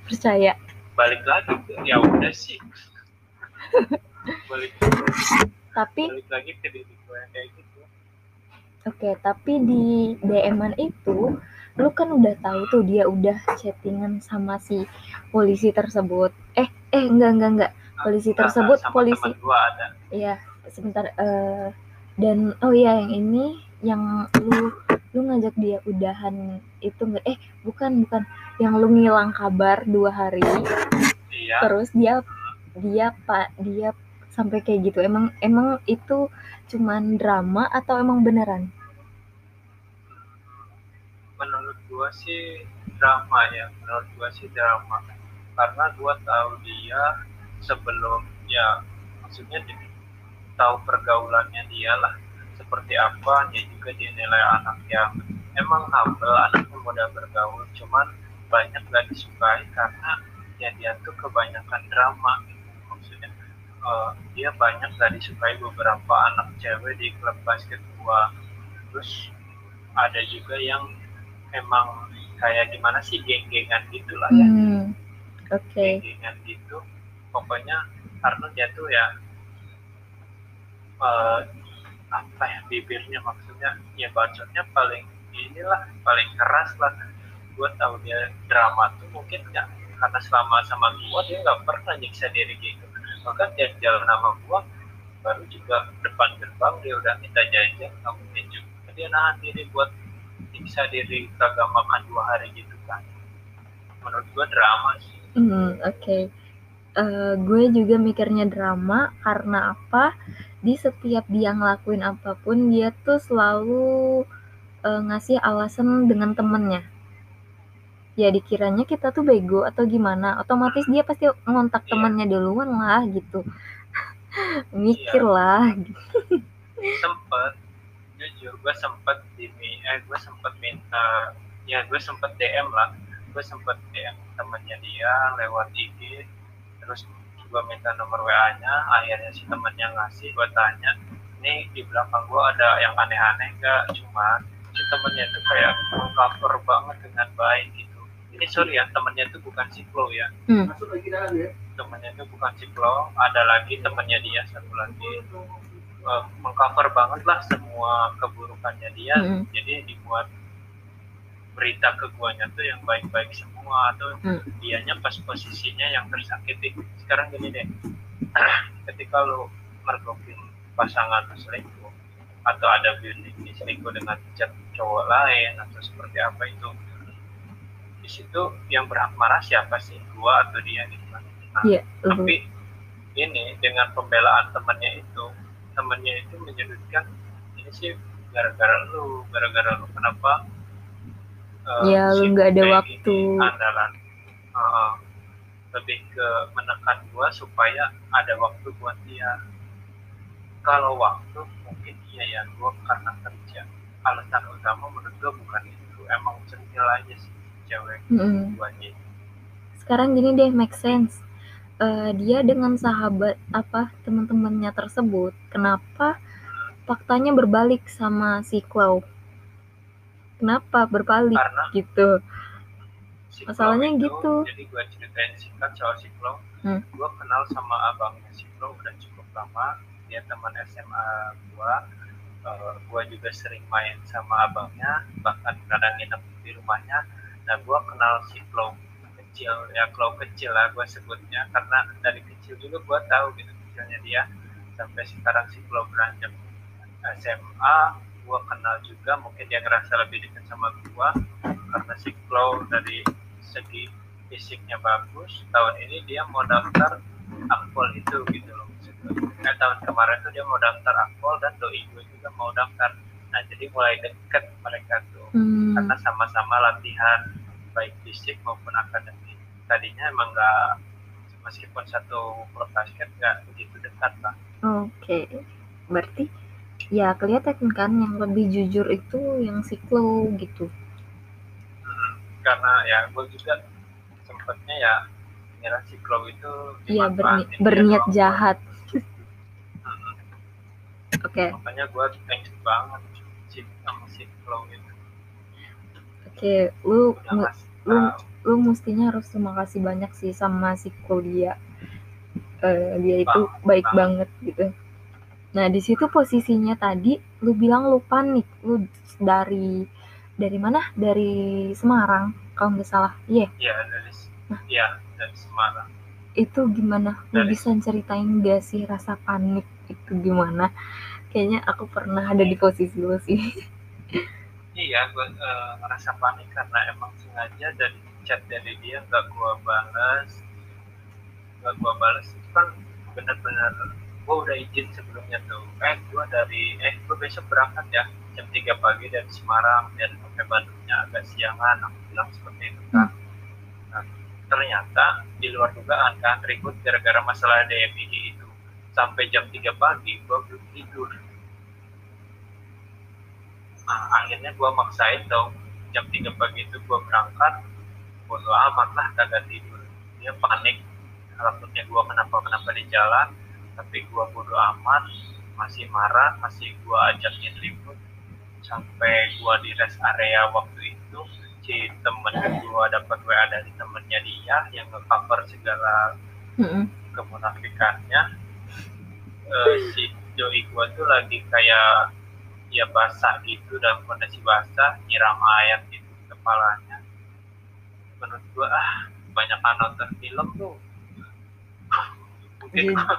percaya. Balik lagi tuh ya udah sih. [laughs] balik. Tapi. Balik lagi ke diri gue kayak gitu. Oke, tapi di DM-an itu lu kan udah tahu tuh dia udah chattingan sama si polisi tersebut. Eh, eh enggak enggak enggak. Polisi tersebut sama polisi. Iya, sebentar uh, dan oh iya yang ini yang lu lu ngajak dia udahan itu enggak eh bukan bukan yang lu ngilang kabar dua hari iya. terus dia dia pak dia sampai kayak gitu emang emang itu cuman drama atau emang beneran gua sih drama ya menurut gua sih drama karena gua tahu dia sebelum ya maksudnya tahu pergaulannya dia lah seperti apa dia juga dinilai anak yang emang humble anaknya mudah bergaul cuman banyak gak disukai karena ya dia tuh kebanyakan drama gitu. maksudnya uh, dia banyak gak disukai beberapa anak cewek di klub basket gua terus ada juga yang emang kayak gimana sih geng-gengan gitu lah ya. Hmm, oke. Okay. geng-gengan gitu. Pokoknya karena dia tuh ya uh, apa ya bibirnya maksudnya? Ya bacotnya paling inilah paling keras lah. Gue tahu dia drama tuh mungkin ya karena selama sama gue dia nggak pernah nyiksa diri gitu. Bahkan dia jalan sama gue baru juga depan gerbang dia udah minta jajan nggak mungkin juga. Dia nahan diri buat diri kagak makan dua hari gitu kan. Menurut gue drama sih. Hmm, oke. Okay. uh, eh, gue juga mikirnya drama karena apa? Di setiap dia ngelakuin apa pun dia tuh selalu uh, ngasih alasan dengan temennya. Ya dikiranya kita tuh bego atau gimana? Otomatis dia pasti ngontak yeah. temannya duluan lah gitu. [laughs] Mikir yeah. lah. Sempet jujur gue sempet di eh gue sempet minta ya gue sempet DM lah. Gue sempet DM temannya dia lewat IG terus gue minta nomor WA-nya akhirnya si temennya ngasih gue tanya ini di belakang gue ada yang aneh-aneh gak cuma si temennya itu kayak cover banget dengan baik gitu. Ini sorry ya temennya itu bukan Siklo ya. Hmm. temennya itu bukan Siklo ada lagi temennya dia satu lagi uh, mengcover banget lah semua keburukannya dia. Hmm. jadi dibuat berita ke guanya tuh yang baik-baik semua atau hmm. dianya pas posisinya yang tersakiti. Sekarang gini deh. [clears throat] Ketika lo mergokin pasangan selingkuh atau ada building di selingkuh dengan chat cowok lain atau seperti apa itu di situ yang berhak marah siapa sih? Gua atau dia gitu kan? Nah, yeah, tapi ini dengan pembelaan temannya itu temannya itu menyebutkan ini sih gara-gara lu gara-gara lu kenapa uh, ya lu nggak ada waktu. andalan? Uh, lebih ke menekan gue supaya ada waktu buat dia. Kalau waktu mungkin iya ya gue karena kerja. Alasan utama menurut gue bukan itu emang centil aja sih cewek Mm-mm. duanya sekarang gini deh make sense Eh, dia dengan sahabat apa teman-temannya tersebut kenapa faktanya berbalik sama si Chloe kenapa berbalik karena gitu? si Masalahnya itu, gitu. jadi gue ceritain singkat soal si Chloe Hmm. gue kenal sama abangnya si Chloe udah cukup lama. Dia teman SMA gue uh, gue juga sering main sama abangnya bahkan kadang nginep di rumahnya. Nah gue kenal si Chloe kecil. Ya Chloe kecil lah gue sebutnya. Karena dari kecil juga gue tahu gitu kecilnya dia. Sampai sekarang si Chloe beranjak SMA gue kenal juga mungkin dia ngerasa lebih dekat sama gue karena si Chloe dari segi fisiknya bagus. Tahun ini dia mau daftar akpol itu gitu loh. Eh, tahun kemarin tuh dia mau daftar akpol dan doi gue juga mau daftar. Nah jadi mulai deket mereka tuh. Hmm, karena sama-sama latihan baik fisik maupun akademik tadinya emang nggak meskipun satu klub basket nggak begitu dekat lah. Oke berarti ya kelihatan kan yang lebih jujur itu yang si Chloe gitu. Karena ya gue juga sempetnya ya ngira si Chloe itu Iya berni- berniat jahat. Mm-mm. oke. Makanya gue thanks banget sama si Chloe itu. Oke lu udah lu lu mestinya harus terima kasih banyak sih sama si Claudia. Eh, dia itu baik banget gitu. Nah di situ posisinya tadi lu bilang lu panik lu dari dari mana? Dari Semarang kalau nggak salah. Iya. Iya dari ya dari Semarang. Itu gimana? Lu Dari- bisa ceritain gak sih rasa panik itu gimana? Kayaknya aku pernah ada di posisi lu sih [laughs] iya gue eh, ngerasa panik karena emang sengaja dari chat dari dia nggak gue balas. Nggak gue balas itu kan bener-bener gue udah izin sebelumnya tuh. Eh gue dari eh gue besok berangkat ya jam 3 pagi dari Semarang dan sampai Bandungnya agak siangan aku bilang seperti itu kan. Nah, ternyata di luar dugaan kan ribut gara-gara masalah DMI itu. Sampai jam 3 pagi gue belum tidur nah, akhirnya gue maksain dong. Jam 3 pagi itu gue berangkat bodo amat lah kagak tidur. Dia panik takutnya gue kenapa kenapa di jalan tapi gue bodo amat masih marah masih gue ajakin ribut. Sampai gue di rest area waktu itu si temen gue dapat WA dari temennya dia yang nge-cover segala kemunafikannya eh, si doi gua tuh lagi kayak ya basah gitu dalam kondisi basah nyiram air gitu kepalanya. Menurut gua ah banyak nonton film tuh. Mungkin Jujur. gua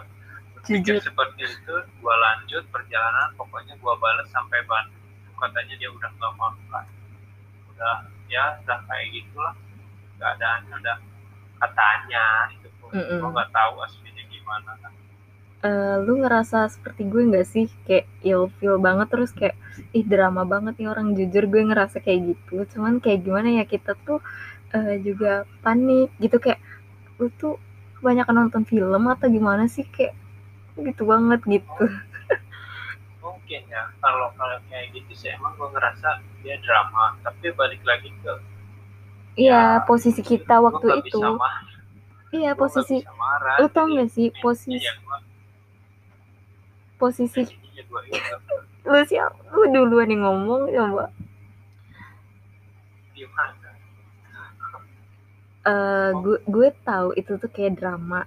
berpikir seperti itu gua lanjut perjalanan pokoknya gua balas sampai Bandung. Katanya dia udah nggak mau kan udah ya udah kayak gitulah. Keadaannya udah katanya itu pun. Mm-mm. gua nggak tahu aslinya gimana. kan Eh, lu ngerasa seperti gue nggak sih? Kayak ilfeel banget terus kayak ih drama banget nih orang. Jujur gue ngerasa kayak gitu. Cuman kayak gimana ya kita tuh eh, juga panik gitu. Kayak lu tuh kebanyakan nonton film atau gimana sih? Kayak gitu banget gitu. Mungkin ya kalau kalau kayak gitu sih emang gua ngerasa dia drama. Tapi balik lagi ke iya Ya, posisi kita waktu itu. iya posisi lu tau gak sih? posisi posisi intinya gua itu lu siap? Lu duluan yang ngomong coba. Eh gue gue tahu itu tuh kayak drama.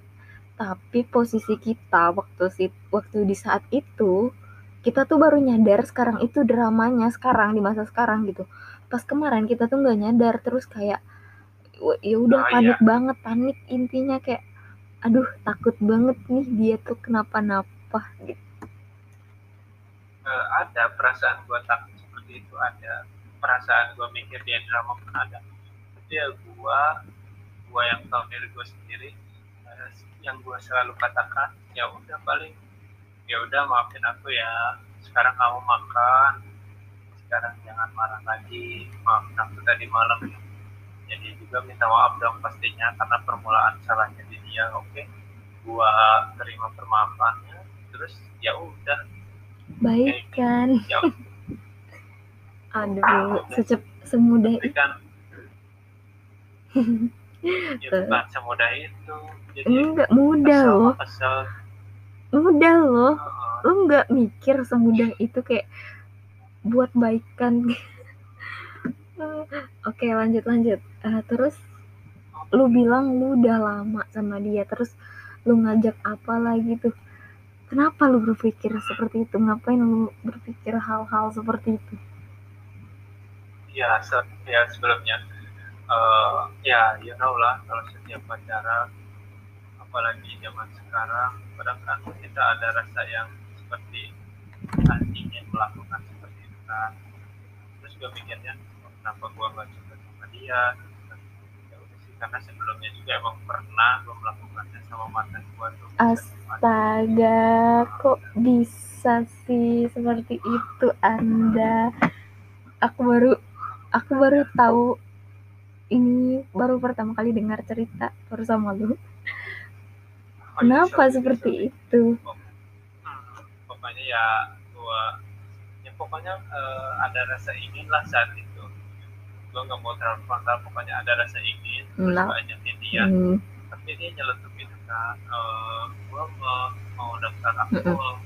Tapi posisi kita waktu si waktu di saat itu kita tuh baru nyadar sekarang itu dramanya sekarang di masa sekarang gitu. Pas kemarin kita tuh nggak nyadar terus kayak ya udah Ah, panik banget panik intinya kayak aduh takut banget nih dia tuh kenapa-napa gitu Eh, ada perasaan gua takut seperti itu ada perasaan gua mikir dia drama pun ada. Tapi ya gua gua yang tahu diri gua sendiri eh, yang gua selalu katakan ya udah paling ya udah maafin aku ya sekarang kamu makan sekarang jangan marah lagi maafin aku tadi malam. Jadi juga minta maaf dong pastinya karena permulaan salahnya di dia oke? Okay? gua terima permaafannya terus ya udah baik kan [laughs] aduh secep semudah itu. Kan ya bukan semudah itu. Jadi enggak mudah loh. asal mudah loh. Uh, lu nggak mikir semudah itu kayak buat baikan. [laughs] Oke lanjut lanjut. Uh, terus lu bilang lu udah lama sama dia terus lu ngajak apa lagi tuh kenapa lu berpikir seperti itu? Ngapain lu berpikir hal-hal seperti itu? Ya se ya sebelumnya uh, ya you know lah kalau setiap pacaran apalagi zaman sekarang kadang kan kita ada rasa yang seperti ingin melakukan seperti itu kan. Terus gue mikirnya kenapa gue gak suka sama dia karena sebelumnya juga emang pernah gue melakukannya sama mantan gue tuh. Astaga kok bisa sih seperti itu anda? Aku baru aku baru tahu. Ini baru pertama kali dengar cerita baru sama lu. Oh, iya, kenapa seperti itu? Pokoknya ya gua ya pokoknya uh, ada rasa ingin lah saat itu gue nggak mau terlalu frontal pokoknya ada rasa ingin terus gue ajakin dia hmm. tapi dia nyeletuk gitu kan uh, eh, gue mau, mau daftar akpol hmm.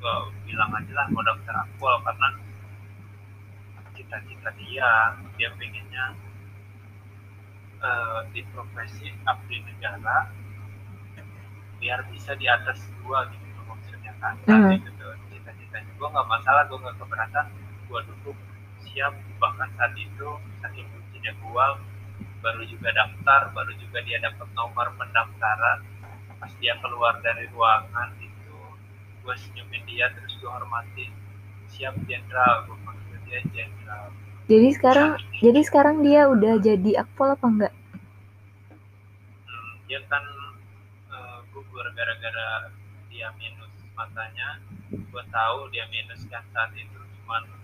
gue bilang aja lah mau daftar akpol karena cita-cita dia dia pengennya uh, di profesi abdi negara biar bisa di atas gua gitu maksudnya kan hmm. gitu. Cita-citanya gue nggak masalah gue nggak keberatan gue dukung siap bahkan saat itu saking kuncinya gua baru juga daftar baru juga dia dapat nomor pendaftaran. Pas dia keluar dari ruangan itu gue senyumin dia terus gue hormati siap jenderal gue panggil dia jenderal. Jadi sekarang nah, jadi sekarang dia udah jadi akpol apa enggak? Hmm, dia kan uh, gugur gara-gara dia minus matanya. Gue tahu dia minus kan saat itu cuman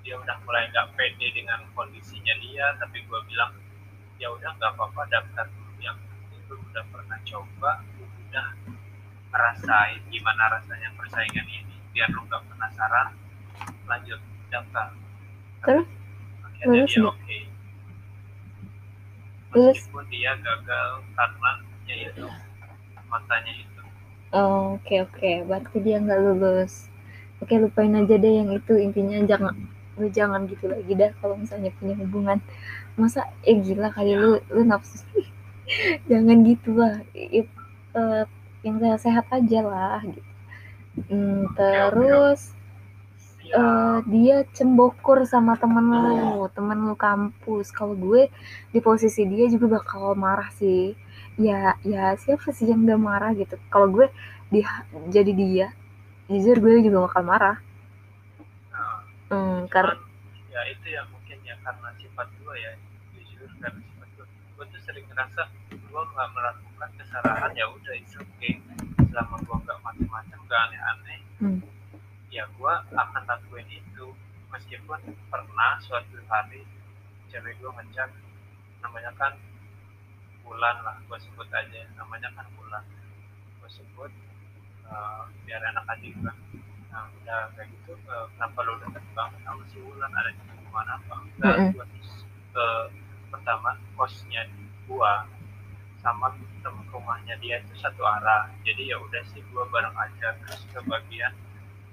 dia udah mulai nggak pede dengan kondisinya dia tapi gue bilang ya udah nggak apa-apa daftar dulu yang itu udah pernah coba udah ngerasain gimana rasanya persaingan ini. Biar lu nggak penasaran lanjut daftar. Terus? Akhirnya dia oke. Okay. meskipun dia gagal karena ya itu matanya itu. Oh, oke okay, oke. Okay. berarti dia nggak lulus. Oke lupain aja deh yang itu intinya jangan lu jangan gitu lagi dah kalau misalnya punya hubungan. Masa eh gila kali lu lu nafsu [laughs] jangan gitu lah. It, uh, yang sehat-sehat aja lah gitu. Hmm, terus uh, dia cembokur sama temen lu temen lu kampus. Kalau gue di posisi dia juga bakal marah sih. Ya ya siapa sih yang gak marah gitu? Kalau gue di jadi dia jujur gue juga bakal marah Hmm, karena ya itu ya mungkin ya karena sifat gue ya. Jujur karena sifat gue gue tuh sering ngerasa gue nggak melakukan kesalahan ya udah itu oke okay. selama gue nggak macam-macam gak aneh-aneh hmm. ya gue akan lakuin itu. Meskipun pernah suatu hari cewek gue ngechat namanya kan bulan lah gue sebut aja namanya kan bulan. Gue sebut uh, biar enak aja juga udah kayak gitu. Uh, kenapa lo deket banget sama si Wulan? Ada di hubungan apa enggak? Mm -hmm. gua uh, pertama kosnya gua sama temen rumahnya dia itu satu arah. Jadi ya udah sih gua bareng aja. Terus ke bagian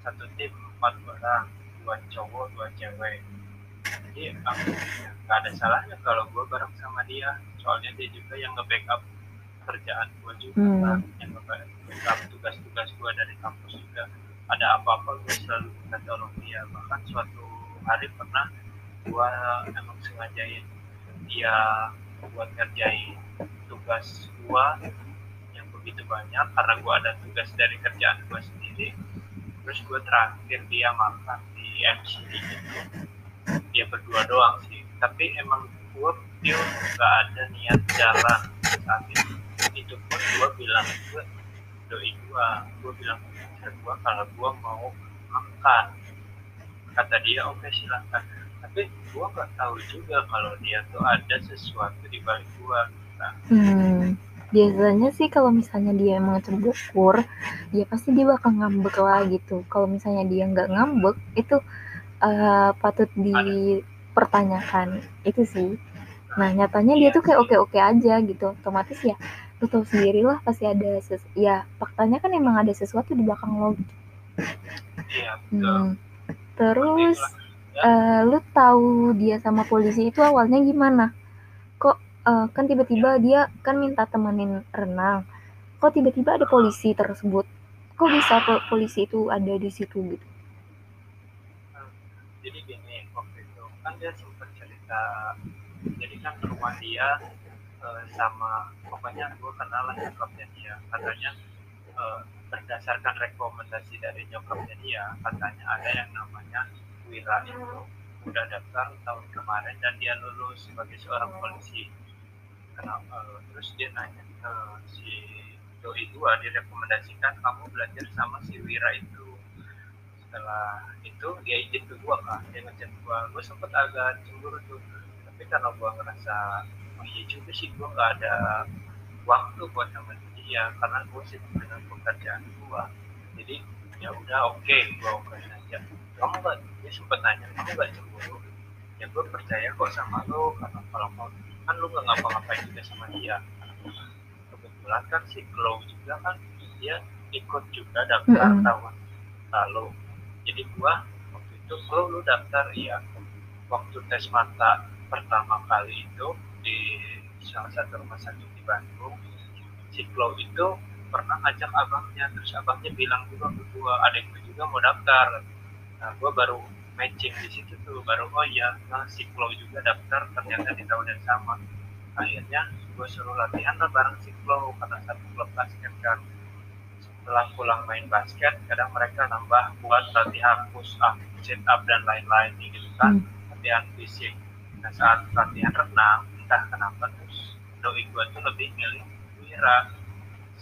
satu tim empat orang. Dua cowok dua cewek. Jadi aku nggak ada salahnya kalau gue bareng sama dia. Soalnya dia juga yang nge-backup kerjaan gue juga. Hmm. kan yang nge-backup tugas-tugas gue dari kampus juga ada apa-apa gue selalu minta tolong dia. Bahkan suatu hari pernah gue emang sengajain dia buat ngerjain tugas gue yang begitu banyak karena gue ada tugas dari kerjaan gue sendiri. Terus gue terakhir dia makan di MCD gitu dia berdua doang sih. Tapi emang gue pure gak ada niat jalan. Saat itu itu pun gue bilang gue doi gue gue bilang ke gue kalau gue mau makan kata dia oke okay, silahkan tapi gue nggak tahu juga kalau dia tuh ada sesuatu di balik gue nah. hmm. Biasanya sih kalau misalnya dia emang cemburu ya pasti dia bakal ngambek lah gitu. Kalau misalnya dia nggak ngambek itu uh, patut dipertanyakan. Itu sih. Nah nyatanya dia tuh kayak oke-oke aja gitu. Otomatis ya lu tahu sendiri lah pasti ada ses ya faktanya kan emang ada sesuatu di belakang lo. Gitu iya, hmm. terus uh, lu tahu dia sama polisi itu awalnya gimana? Uh, kan tiba-tiba dia kan minta temenin renang. Kok tiba-tiba ada polisi tersebut? Kok bisa polisi itu ada di situ gitu? Jadi gini waktu itu kan dia sempat cerita jadi kan rumah dia uh, sama pokoknya gue kenal lah nyokapnya dia. Katanya uh, berdasarkan rekomendasi dari nyokapnya dia katanya ada yang namanya Wira itu udah daftar tahun kemarin dan dia lulus sebagai seorang polisi. Kenapa? Terus dia nanya ke si doi gua direkomendasikan kamu belajar sama si Wira itu. Setelah itu dia izin ke gua kan dia ngechat gua. Gua sempet agak cemburu tuh. Tapi karena gua ngerasa oh iya juga sih gua nggak ada waktu buat sama dia karena gua sih dengan pekerjaan gua. Jadi ya udah oke okay, gua oke aja. Kamu nggak dia sempet nanya kamu nggak cemburu? Ya gue percaya kok sama lo karena kalau mau kan lu gak ngapa-ngapain juga sama dia. Kebetulan kan si Glow juga kan dia ikut juga daftar mm -hmm. tahun lalu. Jadi gua waktu itu Glow lu daftar iya. Waktu tes mata pertama kali itu di salah satu rumah sakit di Bandung. Si Glow itu pernah ngajak abangnya terus abangnya bilang juga ke gua adikku juga mau daftar. Nah gua baru matching di situ tuh baru oh iya nah si Klo juga daftar ternyata di tahun yang sama. Akhirnya gue suruh latihan lah bareng si Klo karena satu klub basket kan. Setelah pulang main basket kadang mereka nambah buat latihan push up sit up dan lain-lain gitu kan hmm. latihan fisik. Nah saat latihan renang entah kenapa terus doi gue tuh lebih milih Wira.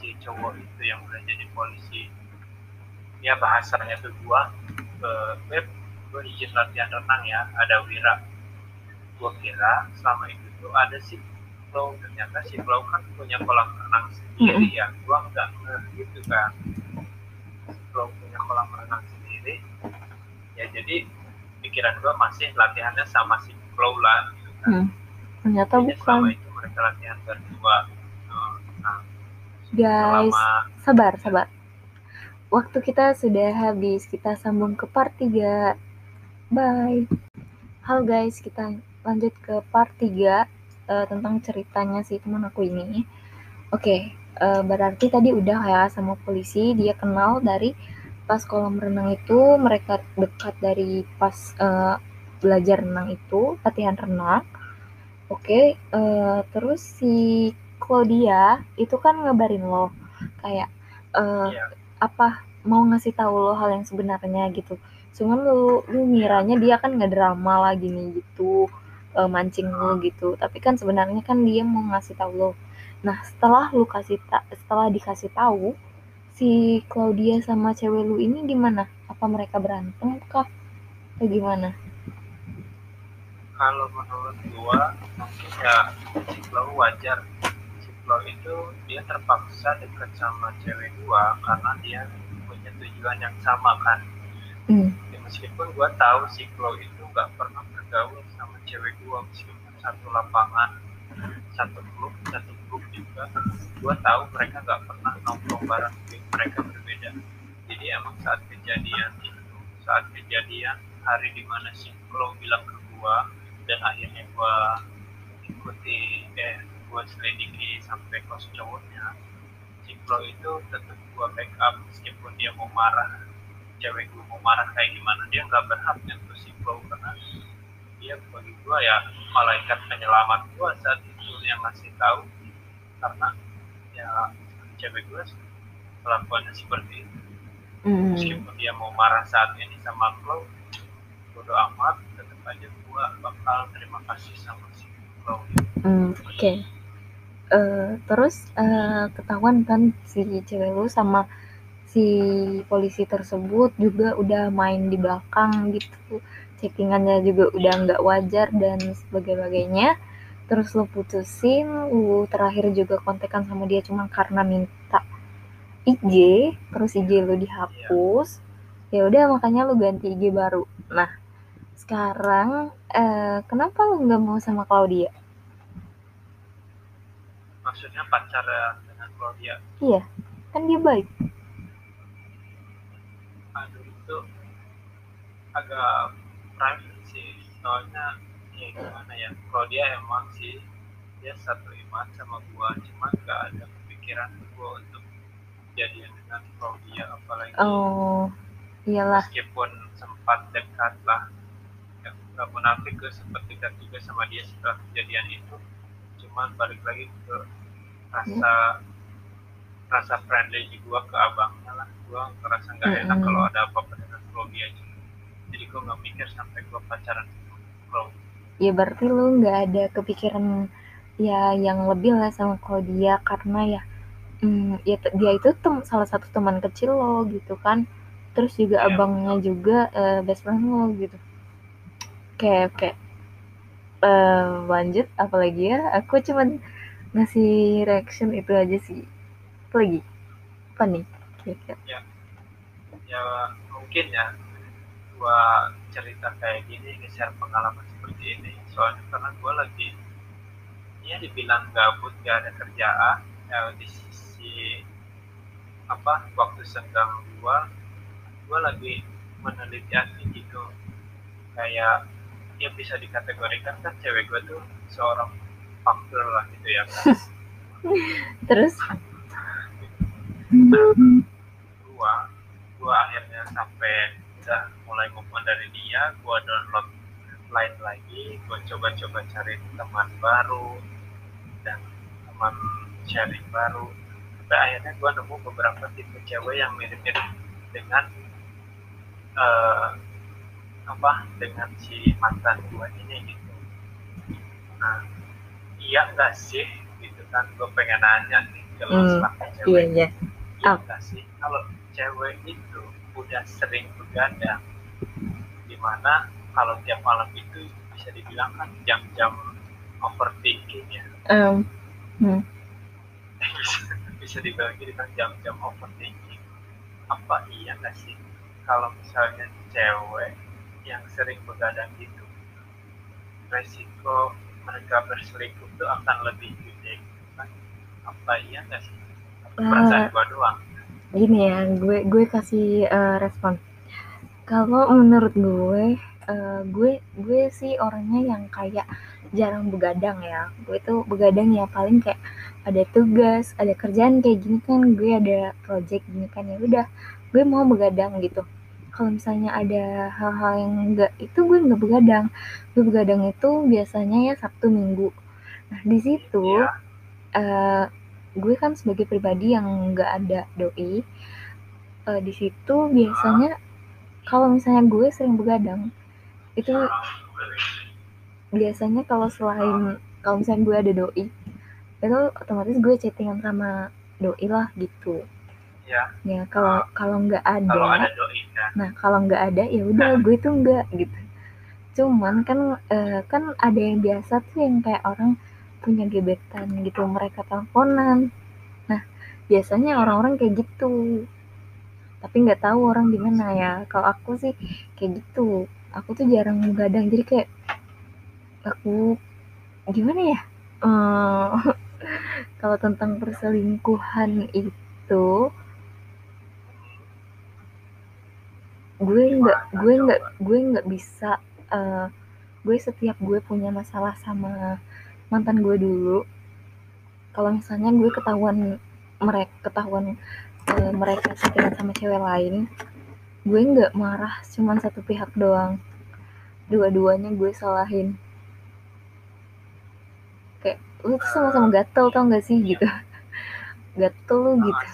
Si cowok itu yang udah jadi polisi. Ya bahasanya tuh gua ke web gue izin latihan renang ya ada Wira. Gue kira selama itu tuh ada si Flow ternyata si Flow kan punya kolam renang sendiri mm -hmm. ya. Gue nggak gitu kan si Flow punya kolam renang sendiri. Ya jadi pikiran gue masih latihannya sama si Flow lah gitu kan. Mm. Ternyata jadi bukan itu mereka latihan berdua nah, guys selama, sabar sabar waktu kita sudah habis kita sambung ke part 3 Bye. Halo guys, kita lanjut ke part 3 uh, eh, tentang ceritanya si teman aku ini. Oke, okay, uh, eh, berarti tadi udah ya sama polisi, dia kenal dari pas kolam renang itu, mereka dekat dari pas uh, belajar renang itu, latihan renang. Oke, okay, uh, terus si Claudia itu kan ngabarin lo kayak uh, yeah. apa mau ngasih tahu lo hal yang sebenarnya gitu. Cuman lu lu ngiranya dia kan nggak drama lah gini gitu uh, mancing lu gitu. Tapi kan sebenarnya kan dia mau ngasih tahu lo. Nah setelah lu kasih tak setelah dikasih tahu si Claudia sama cewek lu ini gimana? Apa mereka berantem kah? Atau gimana kalau menurut gua mungkin ya Clau wajar. Clau itu dia terpaksa dekat sama cewek gua karena dia punya tujuan yang sama kan? Hmm. Meskipun gue tahu Chloe itu gak pernah bergaul sama cewek gue meskipun satu lapangan satu klub satu klub juga gue tahu mereka gak pernah nongkrong bareng mereka berbeda. Jadi emang saat kejadian itu saat kejadian hari di mana Chloe bilang ke gue dan akhirnya gue ikuti eh gue selidiki sampai kos cowoknya si Chloe itu tetap gue backup meskipun dia mau marah. Cewek gue mau marah kayak gimana dia nggak berhak nyentuh si Flow karena dia bagi gue ya malaikat penyelamat gue saat itu yang ngasih tahu. Karena ya cewek gue kelakuannya seperti itu. Mm. meskipun dia mau marah saat ini sama Flow bodo amat tetap aja gue bakal terima kasih sama si Flow mm, oke. Okay. uh, eh, terus uh, ketahuan kan si cewek lu sama si polisi tersebut juga udah main di belakang gitu. Chattingannya juga udah nggak wajar dan sebagainya. Terus lo putusin lo terakhir juga kontekan sama dia cuma karena minta IG terus IG lo dihapus. Ya udah makanya lo ganti IG baru. Nah sekarang eh, kenapa lo nggak mau sama Claudia? Maksudnya pacar dengan Claudia? Iya kan dia baik. Aduh itu agak private sih. Soalnya ya gimana ya Claudia emang sih dia satu iman sama gua. Cuma nggak ada kepikiran gua untuk jadian dengan Claudia apalagi oh iyalah. meskipun sempat dekat lah nggak munafik gue sempat dekat juga sama dia setelah kejadian itu cuman balik lagi ke rasa hmm. rasa friendly gua ke abangnya lah gua ngerasa nggak hmm. enak kalau ada apa-apa dengan Claudia juga jadi gua nggak mikir sampai gua pacaran sama Claudia ya berarti lu nggak ada kepikiran ya yang lebih lah sama Claudia karena ya hmm, ya dia itu tem salah satu teman kecil lo gitu kan terus juga ya, abangnya betul. juga uh, best friend lo gitu kayak kayak uh, lanjut apalagi ya? Aku cuman ngasih reaction itu aja sih. Apa lagi? Apa nih kira-kira? Ya. Ya mungkin ya gua cerita kayak gini nge-share pengalaman seperti ini. Soalnya karena gua lagi ya dibilang gabut gak ada kerjaan ya di sisi apa waktu senggang gua gua lagi meneliti gitu. Kayak ya bisa dikategorikan kan cewek gua tuh seorang faktor lah gitu ya. [laughs] Terus? Gua gua akhirnya sampai udah mulai move dari dia gua download lain lagi gua coba-coba cari teman baru dan teman sharing baru. Sampai akhirnya gua nemu beberapa tipe cewek yang mirip-mirip dengan uh, apa dengan si mantan gua ini gitu. Nah iya enggak sih? Gitu kan gue pengen nanya nih kalau hmm, cewek iya, iya. iya oh. enggak sih? Kalau cewek itu udah sering begadang di mana kalau tiap malam itu bisa dibilang kan jam-jam overthinking ya um, hmm. bisa, bisa dibilang gitu kan jam-jam overthinking. Apa iya enggak sih? Kalau misalnya cewek yang sering begadang gitu resiko mereka berselingkuh itu akan lebih gede. Kan apa iya nggak sih? Perasaan uh, doang? gini ya gue gue kasih uh, respon. Kalau menurut gue uh, gue gue sih orangnya yang kayak jarang begadang ya. Gue tuh begadang ya paling kayak ada tugas ada kerjaan kayak gini kan gue ada project gini kan ya udah gue mau begadang gitu kalau misalnya ada hal-hal yang enggak itu gue nggak begadang gue begadang itu biasanya ya Sabtu Minggu nah di situ yeah. Iya. uh, gue kan sebagai pribadi yang nggak ada doi uh, di situ biasanya kalau misalnya gue sering begadang itu biasanya kalau selain kalau misalnya gue ada doi itu otomatis gue chattingan sama doi lah gitu ya ya kalau uh, kalau nggak ada, kalau ada doi, ya. nah kalau nggak ada ya udah nah. gue tuh nggak gitu. Cuman kan uh, kan ada yang biasa tuh yang kayak orang punya gebetan gitu mereka teleponan. Nah biasanya orang-orang kayak gitu. Tapi nggak tahu orang gimana ya. Kalau aku sih kayak gitu. Aku tuh jarang begadang jadi kayak aku gimana ya? Uh, [laughs] kalau tentang perselingkuhan itu gue nggak gue nggak gue nggak bisa uh, gue setiap gue punya masalah sama mantan gue dulu kalau misalnya gue ketahuan mereka ketahuan uh, mereka settingan sama cewek lain gue nggak marah cuman satu pihak doang. Dua-duanya gue salahin. Kayak lu tuh sama-sama gatel tau gak sih gitu? Gatel lu gitu.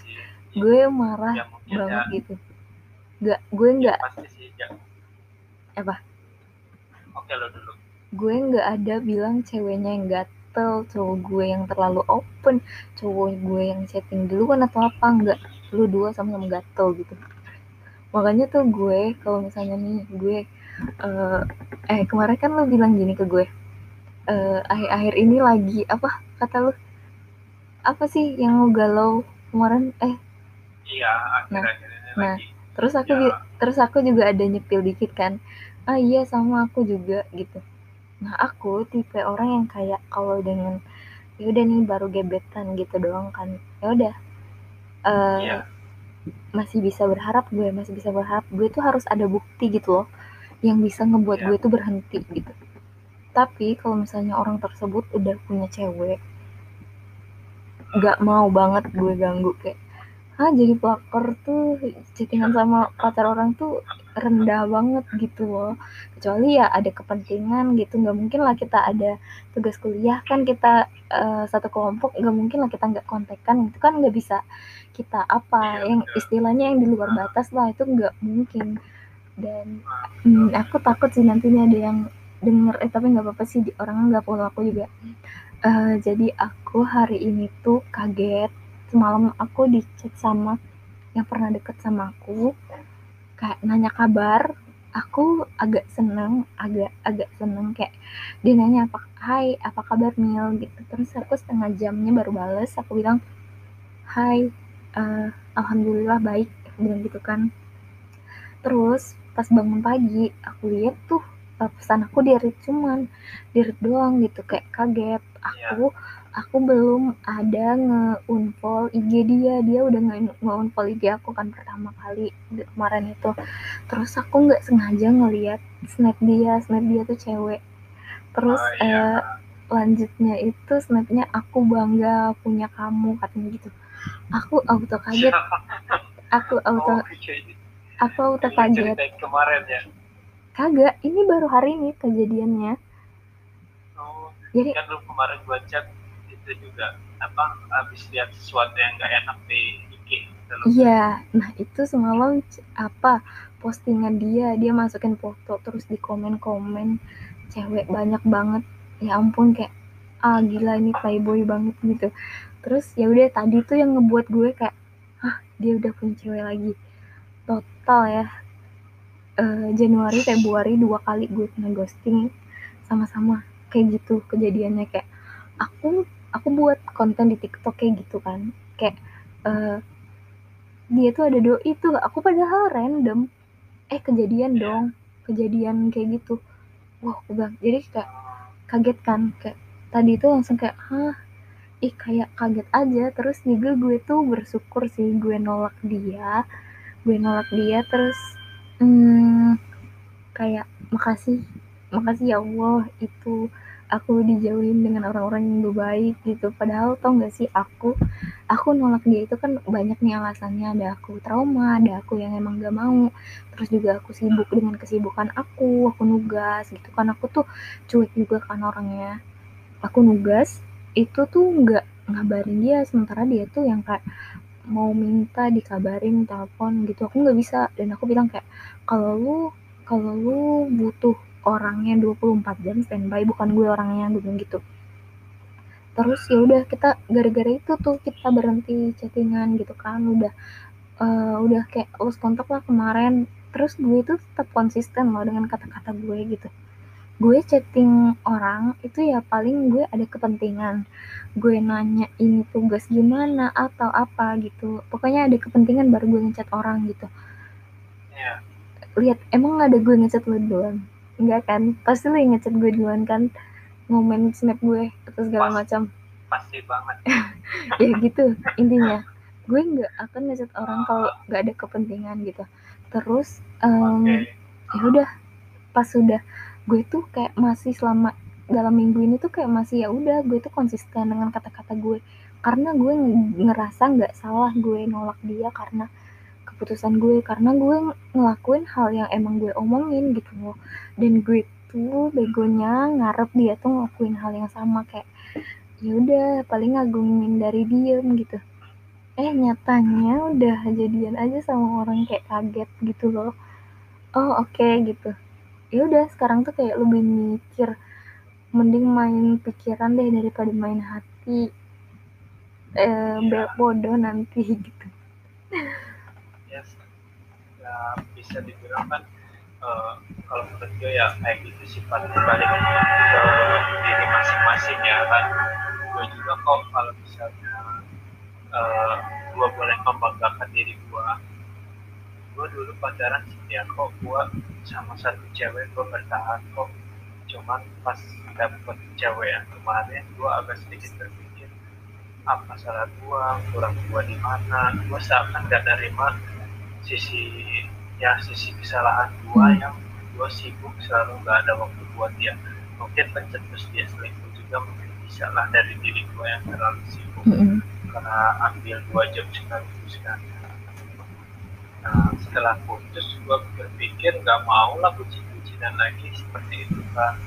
gue marah banget gitu Gak, gue nggak. Ya, pasti sih, ya. Apa? Oke lo dulu. Gue nggak ada bilang ceweknya yang gatel, cowok gue yang terlalu open, cowok gue yang chatting duluan atau apa nggak. Lu dua sama-sama gatel gitu. Makanya tuh gue kalau misalnya nih gue uh, eh kemarin kan lo bilang gini ke gue uh, akhir-akhir ini lagi apa kata lo apa sih yang lo galau kemarin eh iya nah akhir-akhir nah lagi. Terus aku Ya. terus aku juga ada nyepil dikit kan ah iya sama aku juga gitu nah aku tipe orang yang kayak kalau dengan ya udah nih baru gebetan gitu doang kan ya udah uh, Iya. masih bisa berharap gue masih bisa berharap gue tuh harus ada bukti gitu loh yang bisa ngebuat Iya. gue tuh berhenti gitu tapi kalau misalnya orang tersebut udah punya cewek nggak mau banget gue ganggu kayak ah jadi pelakor tuh chattingan sama pacar orang tuh rendah banget gitu loh. Kecuali ya ada kepentingan gitu. Nggak mungkin lah kita ada tugas kuliah. Kan kita uh, satu kelompok nggak mungkin lah kita nggak kontekan. Itu kan nggak bisa kita apa. Iya, yang istilahnya yang di luar batas lah itu nggak mungkin. Dan hmm, aku takut sih nantinya ada yang denger. Eh tapi nggak apa-apa sih orang nggak follow aku juga. Uh, jadi aku hari ini tuh kaget semalam aku dicat sama yang pernah deket sama aku kayak nanya kabar aku agak seneng agak agak seneng kayak dia nanya apa hai apa kabar Mil? gitu. Terus aku setengah jamnya baru bales aku bilang hai uh, alhamdulillah baik aku bilang gitu kan. Terus pas bangun pagi aku lihat tuh uh, pesan aku di read cuman di read doang gitu kayak kaget. Aku aku belum ada nge-unfollow IG dia. Dia udah nge-unfollow IG aku kan pertama kali kemarin itu. Terus aku nggak sengaja ngeliat snap dia. Snap dia tuh cewek. Terus Oh, iya. eh, lanjutnya itu snapnya aku bangga punya kamu katanya gitu. Aku auto kaget. Aku [laughs] auto Oh, aku auto kaget. kemarin ya. kagak ini baru hari ini kejadiannya. Oh, jadi kan lu kemarin gua chat itu juga apa habis lihat sesuatu yang nggak enak di IG gitu. Iya, nah itu semalam apa postingan dia, dia masukin foto terus di komen-komen cewek banyak banget. Ya ampun kayak ah gila ini playboy banget gitu. Terus ya udah tadi tuh yang ngebuat gue kayak ah dia udah punya cewek lagi. Total ya eh, Januari Februari dua kali gue kena sama-sama kayak gitu kejadiannya kayak aku aku buat konten di TikTok kayak gitu kan. Kayak eh, dia tuh ada doi tuh aku padahal random. Eh kejadian Iya. dong kejadian kayak gitu. Wah aku bilang jadi kayak kaget kan kayak tadi tuh langsung kayak hah? Ih kayak kaget aja. Terus juga gue tuh bersyukur sih gue nolak dia gue nolak dia terus hmm, kayak makasih makasih ya Allah itu aku dijauhin dengan orang-orang yang baik gitu. Padahal tau gak sih aku aku nolak dia itu kan banyak nih alasannya. Ada aku trauma ada aku yang emang gak mau. Terus juga aku sibuk dengan kesibukan aku aku nugas gitu kan. Aku tuh cuek juga kan orangnya. Aku nugas itu tuh nggak ngabarin dia. Sementara dia tuh yang kayak mau minta dikabarin telepon gitu. Aku nggak bisa. Dan aku bilang kayak kalau lu kalau lu butuh orangnya 24 jam standby bukan gue orangnya gue bilang gitu. Terus ya udah kita gara-gara itu tuh kita berhenti chattingan gitu kan udah uh, udah kayak lost kontak lah kemarin. Terus gue tuh tetap konsisten loh dengan kata-kata gue gitu. Gue chatting orang itu ya paling gue ada kepentingan. Gue nanya ini tugas gimana atau apa gitu. Pokoknya ada kepentingan baru gue ngechat orang gitu. Iya. lihat emang ada gue ngechat lo duluan enggak kan pasti lo yang ngechat gue duluan kan ngomen snap gue atau segala Pas. macam Pasti banget. [laughs] ya gitu intinya gue nggak akan ngechat orang kalau nggak ada kepentingan gitu terus um, Oke. ya udah pas sudah gue tuh kayak masih selama dalam minggu ini tuh kayak masih ya udah gue tuh konsisten dengan kata-kata gue karena gue nge- ngerasa nggak salah gue nolak dia karena keputusan gue karena gue ng- ngelakuin hal yang emang gue omongin gitu loh dan gue tuh begonya ngarep dia tuh ngelakuin hal yang sama kayak ya udah paling ngagumin dari diem gitu eh nyatanya udah jadian aja sama orang kayak kaget gitu loh oh oke gitu ya udah sekarang tuh kayak lebih mikir mending main pikiran deh daripada main hati eh Iya. bodoh nanti [laughs] gitu. Ya bisa dibilang kan uh, kalau menurut gue ya kayak gitu sifat balik ke diri masing-masing ya kan. Gue juga kok kalau misalnya uh, gue boleh membanggakan diri gue gue dulu pacaran ya kok gue sama satu cewek gue bertahan kok. Cuman pas dapet cewek yang kemarin gue agak sedikit berpikir apa salah gue kurang gue di mana gue seakan gak nerima sisi ya sisi kesalahan gue hmm. yang gue sibuk selalu gak ada waktu buat dia mungkin pencetus dia selingkuh juga mungkin bisa lah dari diri gue yang terlalu sibuk hmm. karena ambil dua jam sekaligus kan nah setelah putus gue berpikir gak mau lah bucin-bucinan lagi seperti itu kan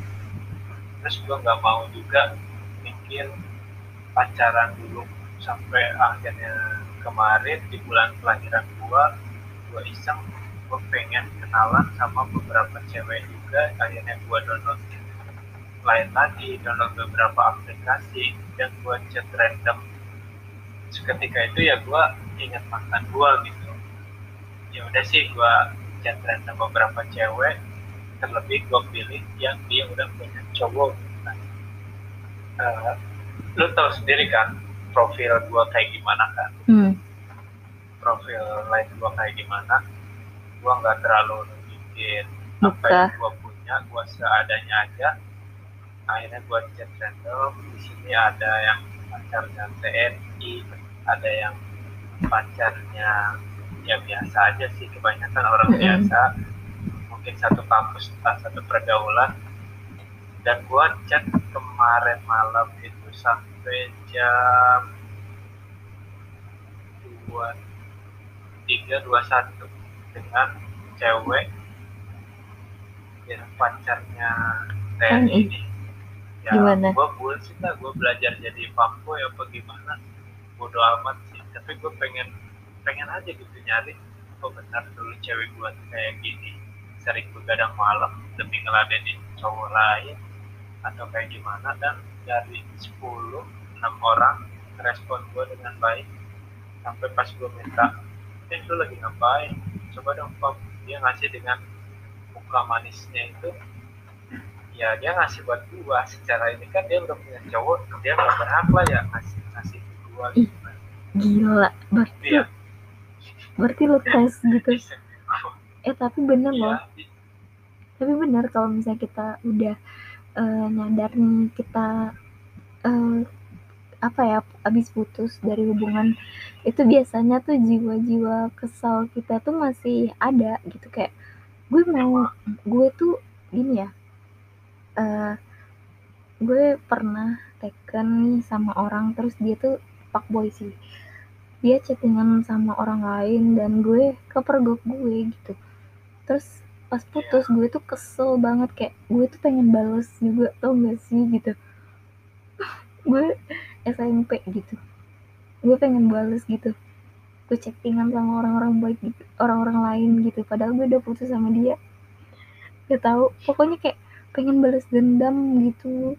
terus gue nggak mau juga mikir pacaran dulu sampai akhirnya kemarin di bulan kelahiran gue gue iseng gue pengen kenalan sama beberapa cewek juga akhirnya gue download. Lain lagi download beberapa aplikasi dan gue chat random. Seketika itu ya gue ingat mantan gue gitu. Ya udah sih gue chat random beberapa cewek terlebih gue pilih yang dia udah punya cowok. Nah, uh, lu tau sendiri kan profil gue kayak gimana kan? Hmm. Profil lain gue kayak gimana gue nggak terlalu bikin apa yang gue punya gue seadanya aja. Akhirnya gue chat random di sini ada yang pacarnya TNI ada yang pacarnya ya biasa aja sih kebanyakan orang mm -hmm. biasa. Mungkin satu kampus entah satu pergaulan. Dan gua chat kemarin malam itu sampai jam dua tiga dua satu dengan cewek yang pacarnya TNI ini. Ya gimana? gua bullshit lah gua belajar jadi fuckboy apa gimana? Bodo amat sih tapi gua pengen pengen aja gitu nyari kok benar dulu cewek gua kayak gini? Sering begadang malam demi ngeladenin cowok lain atau kayak gimana? Dan dari 10 6 orang respon gue dengan baik sampai pas gue minta eh lu lagi ngapain? Coba dong pop. Dia ngasih dengan muka manisnya itu ya dia ngasih buat gue secara ini kan dia udah punya cowok dia nggak berhak lah ya ngasih ngasih gue gitu kan. gila. Berarti ya. berarti lu tes gitu. Eh tapi bener ya, loh tapi bener kalau misalnya kita udah uh, nyadar nih kita uh, apa ya abis putus dari hubungan itu biasanya tuh jiwa-jiwa kesal kita tuh masih ada gitu. Kayak gue mau gue tuh gini ya uh, gue pernah teken nih sama orang terus dia tuh pak boy sih. Dia chattingan sama orang lain dan gue kepergok gue gitu. Terus pas putus gue tuh kesel banget kayak gue tuh pengen bales juga tau gak sih gitu. [laughs] Gue SMP gitu. Gue pengen bales gitu. Gue chattingan sama orang-orang baik gitu orang-orang lain gitu. Padahal gue udah putus sama dia. Gak tau. Pokoknya kayak pengen balas dendam gitu.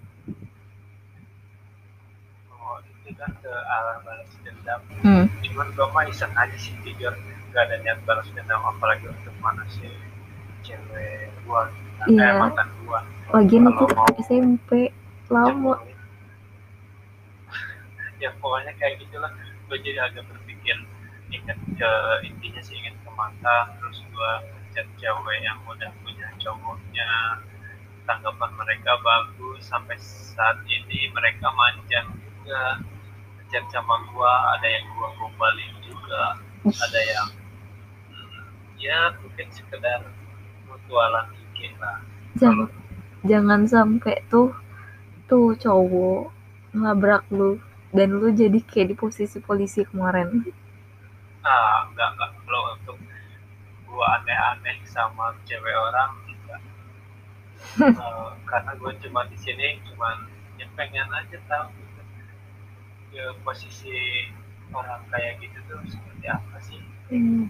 Oh itu kan ke arah balas dendam. Hmm. cuman gue mah iseng aja sih jujur. Gak ada niat balas dendam apalagi untuk mana sih cewek gua. Iya. mantan gua. Lagian itu SMP lama ya pokoknya kayak gitulah. Gue jadi agak berpikir ingat ke intinya sih ingin ke mantan terus gue chat cewek yang udah punya cowoknya. Tanggapan mereka bagus sampai saat ini mereka manjang juga. Chat sama gua ada yang gua gombalin juga. Ada yang ya mungkin sekedar mutualan IG lah. Jangan jangan sampai tuh tuh cowok ngelabrak lu dan lu jadi kayak di posisi polisi kemarin. Ah enggak enggak. Kalau untuk gua aneh-aneh sama cewek orang enggak. Uh, [laughs] karena gua cuma di sini cuma ya pengen aja tahu gitu. Ya, posisi orang kayak gitu tuh seperti apa sih? Hmm.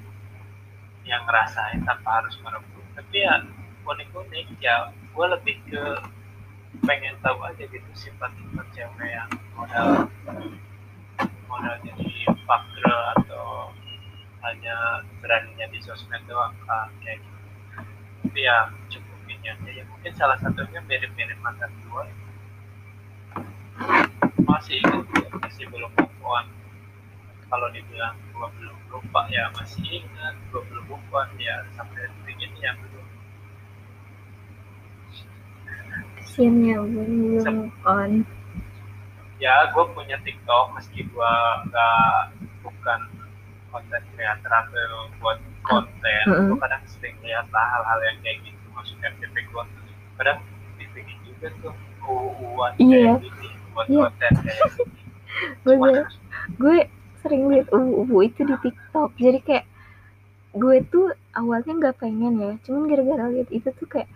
Yang ngerasain tanpa harus merebut tapi ya unik-unik ya. Gue lebih ke pengen tahu aja gitu sifat-sifat cewek yang modal modal jadi fakir atau hanya beraninya di sosmed doang kayak gitu. Ya cukupin aja ya mungkin salah satunya mirip-mirip mantan gue masih ingat masih belum move kalau dibilang gue belum lupa ya masih ingat gue belum move ya sampai detik ini ya belum kasiannya belum on ya gue punya TikTok meski gue nggak bukan konten kreator atau buat konten Mm -hmm. gue kadang sering lihat lah hal-hal yang kayak gitu masuk FTP gue kadang dibikin juga tuh uuan Iya. kayak gini buat Iya. konten kayak gini [laughs] gue gue sering liat ubu itu di TikTok jadi kayak gue tuh awalnya nggak pengen ya cuman gara-gara liat itu tuh kayak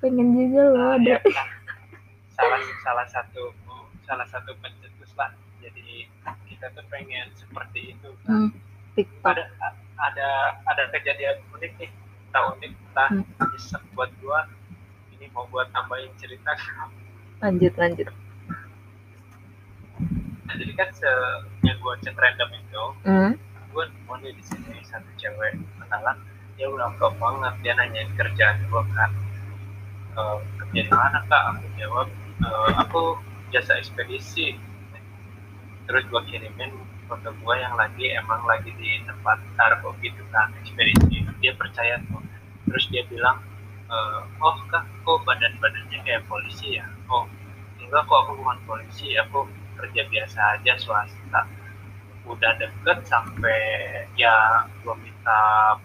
pengen juga loh nah, ada. ya, kan. salah salah satu salah satu pencetus lah jadi kita tuh pengen seperti itu kan. hmm, TikTok. Ada ada ada kejadian unik nih tak unik tak Hmm. nyesek buat gua. Ini mau buat tambahin cerita. Lanjut lanjut. Nah, jadi kan se yang gua chat random itu hmm, gua nemu nih di sini satu cewek kenalan. Dia udah lengkap banget dia nanyain kerjaan gua kan e, kerja di mana kak. Aku jawab "E, aku jasa ekspedisi. Terus gua kirimin foto gua yang lagi emang lagi di tempat kargo gitu kan ekspedisi. Dia percaya tuh. Terus dia bilang "E, oh kak kok badan badannya kayak polisi ya? Oh enggak kok aku bukan polisi. Aku kerja biasa aja swasta. Udah deket sampai ya gua minta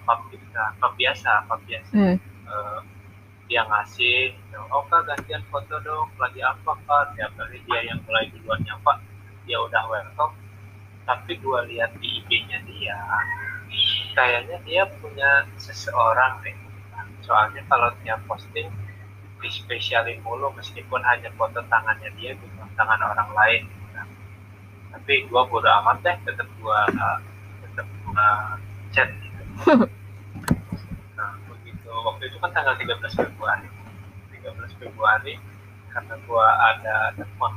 pap gitu kan pap biasa pap biasa. Hmm. Eh, dia ngasih gitu. oh kak gantian foto dong lagi apa kak? Tiap kali dia yang mulai duluan nyapa dia udah welcome. Tapi gua lihat di IG-nya dia kayaknya dia punya seseorang deh. Soalnya kalau dia posting di spesialin mulu meskipun hanya foto tangannya dia gitu tangan orang lain gitu. Tapi gua bodo amat deh tetap uh, tetap gua chat gitu [laughs] waktu itu kan tanggal 13 Februari. 13 Februari karena gua ada teman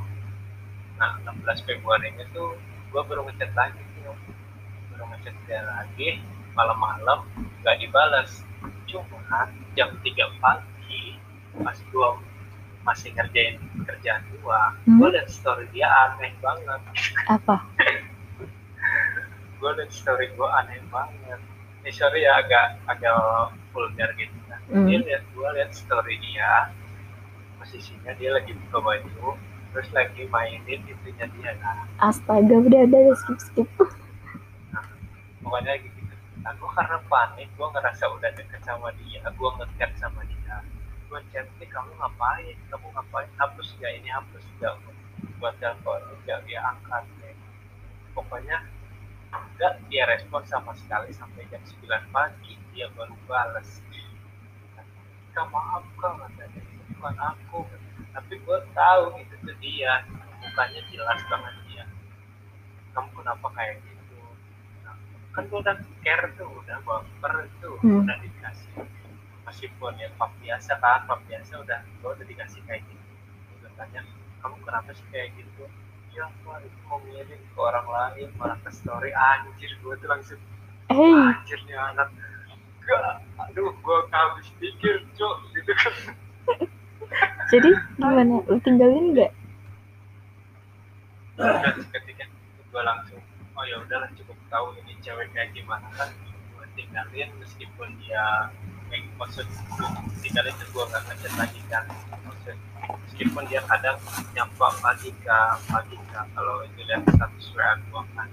nah 16 Februari itu gua baru ngechat lagi tuh. Baru ngechat dia lagi malam-malam nggak dibalas cuma jam 3 pagi pas gua masih ngerjain kerjaan gua Hmm? gua liat story dia aneh banget. Apa? [laughs] Gue liat story gue aneh banget. Ini sorry ya agak agak vulgar gitu kan. Hmm. dia liat gue liat story dia posisinya dia lagi buka baju terus lagi mainin itunya dia kan. Astaga udah ada skip skip. Pokoknya gitu. Nah, gue karena panik gue ngerasa udah deket sama dia gue ngechat sama dia. Gue chat nih kamu ngapain? Kamu ngapain? Hapus gak ini hapus gak buat telepon gak dia angkat ya. pokoknya enggak dia respon sama sekali sampai jam 9 pagi. Dia baru balas kak maaf kak katanya. Itu bukan aku. Tapi gue tahu itu tuh dia. Mukanya jelas banget dia. Kamu kenapa kayak gitu? Nah, kan gue udah care tuh udah baper tuh Hmm. udah dikasih. Meskipun ya pap biasa kan pap biasa udah gue udah dikasih kayak gitu. Gue tanya kamu kenapa sih kayak gitu ya mau ngirim ke orang lain malah ke story anjir gue tuh langsung hey. anjir nih anak. Gak aduh gue habis pikir cok gitu kan. [laughs] Jadi gimana? Lu tinggalin nggak? Ketika gue langsung oh ya udahlah cukup tahu ini cewek kayak gimana kan gue tinggalin meskipun dia eh, maksud gue tinggalin tuh gue nggak ngechat lagi kan. Maksud meskipun dia kadang nyapa pagi kak pagi kak kalau itu lihat status WA gue kan.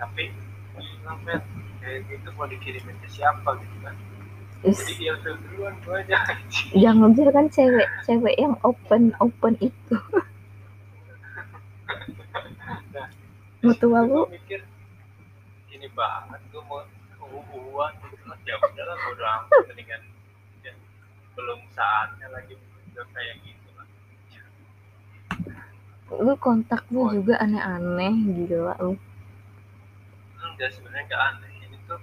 Tapi bilang men kayak gitu mau dikirimin ke siapa gitu kan. Is, jadi dia udah duluan gue aja [laughs] jangan kan cewek cewek yang open open itu. Nah mutua gue lu? mikir gini banget gue mau uhuan gitu ya udahlah udah amat. Mendingan ya, belum saatnya lagi udah kayak gitu lah. Lu kontak lu juga aneh-aneh gitu lah lu enggak sebenarnya gak aneh. Ini tuh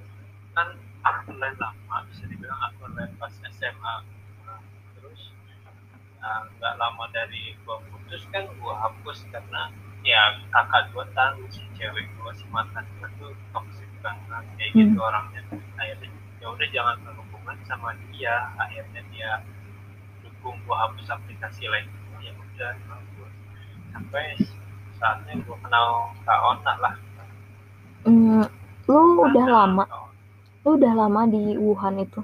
kan aku online lama bisa dibilang aku online pas SMA Nah, terus nah, nggak lama dari gua putus kan gua hapus karena ya kakak gua tahu si cewek gua si mantan gua tuh toxic banget kayak gitu orangnya. Akhirnya ya udah jangan terlalu hubungan sama dia. Akhirnya dia dukung gue hapus aplikasi lain. Ya udah sampai saatnya gue kenal kak Ona lah. Hmm, lu udah lama? Lu udah lama di Wuhan itu?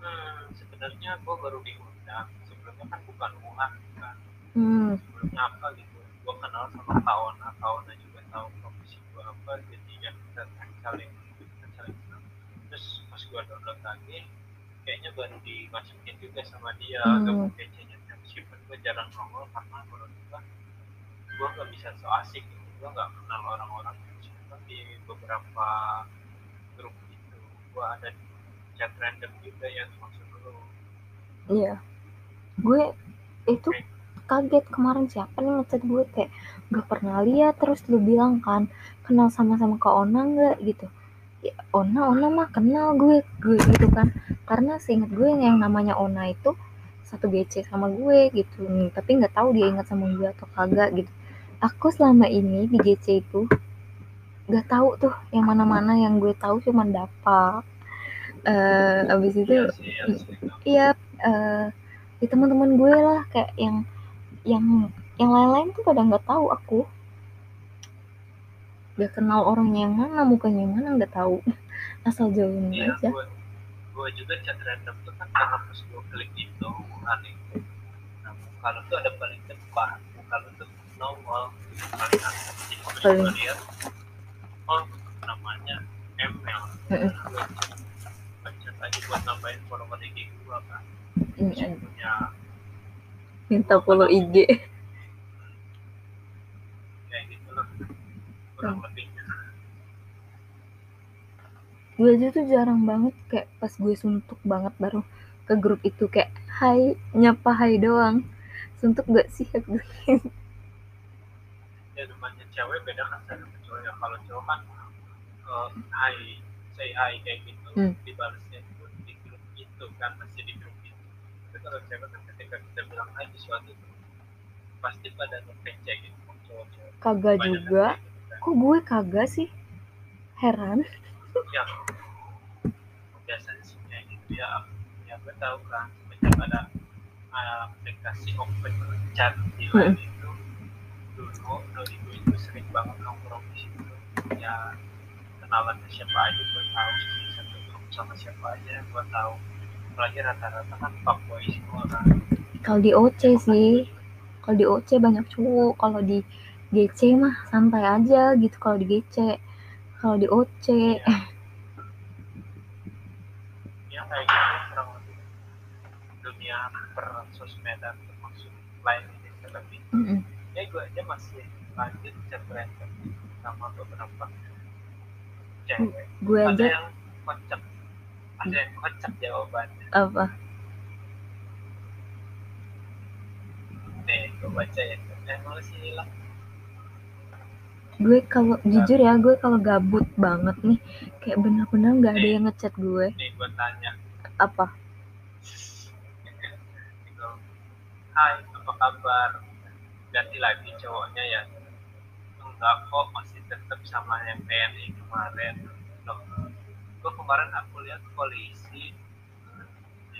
Hmm, sebenarnya gue baru diundang. Sebelumnya kan bukan Wuhan kan. Hmm. sebelumnya apa gitu. Gue kenal sama kak Ona. Kak Ona juga tahu profesi gue apa jadi ya kita saling saling terus pas gue download lagi kayaknya baru dimasukin juga sama dia. Hmm. gabung PC-nya meskipun gue jarang nongol karena menurut gue gue gak bisa so asik gitu. Gue gak kenal orang-orang di beberapa grup itu gue ada di chat random juga yang maksud lo iya. Gue itu kaget kemarin siapa nih ngechat gue kayak gak pernah lihat. Terus lu bilang kan kenal sama-sama ke Ona nggak gitu? Ya Ona Ona mah kenal gue gue gitu kan. Karena seingat gue yang namanya Ona itu satu GC sama gue gitu. Tapi nggak tahu dia ingat sama gue atau kagak gitu. Aku selama ini di GC itu gak tahu tuh yang mana-mana yang gue tahu cuma dapat uh, abis itu iya uh, di teman-teman gue lah kayak yang yang yang lain-lain tuh pada nggak tahu aku gak kenal orangnya yang mana mukanya yang mana nggak tahu. [laughs] Asal jauhnya iya, aja. gue, juga chat random tuh kan karena pas gue klik itu aneh. Nah, kalau tuh ada paling depan kalau tuh nongol. Paling atas paling lihat oh namanya ML baca aja buat nambahin follower IG gue kan ini punya minta follow IG kayak gitu loh kurang gue aja tuh jarang banget kayak pas gue suntuk banget baru ke grup itu kayak hai nyapa hai doang. Suntuk gak sih aku? Ya namanya cewek beda kan sama cowok. Ya kalau cowok kan uh, hai say hi kayak gitu. Hmm. dibalasnya di grup itu kan masih di grup itu. Tapi kalau cewek kan ketika kita bilang hai sesuatu itu pasti pada ngecek gitu cowok-cowok. Kagak juga. gitu. Kok gue kagak sih? Heran. Ya. Biasanya sih kayak gitu ya. Ya gue tahu kan semenjak ada uh, aplikasi open chat di lain itu. Dulu 2000 itu sering banget nongkrong di situ. Ya kenalan ke siapa aja gue tahu sih. Satu grup sama siapa aja gue tahu. Apalagi rata-rata kan fuckboy semua kan. Kalau di OC sih. Kalau di OC banyak cowok kalau di GC mah santai aja gitu kalau di GC kalau di OC ya [laughs] kayak gitu kurang lebih. Dunia termasuk lain ini terlebih Mm-mm. ya gue aja masih lanjut chat random sama beberapa cewek. gue ada aja. yang kocak ada yang kocak jawabannya. Apa? Nih gue baca ya. Eh malah sih hilang gue kalau jujur ya gue kalau gabut banget nih kayak bener-bener nggak ada yang ngechat gue. Nih gue tanya. Apa? Hai apa kabar? Ganti lagi cowoknya ya. Enggak kok masih tetap sama yang PNI kemarin. Loh gue kemarin aku lihat polisi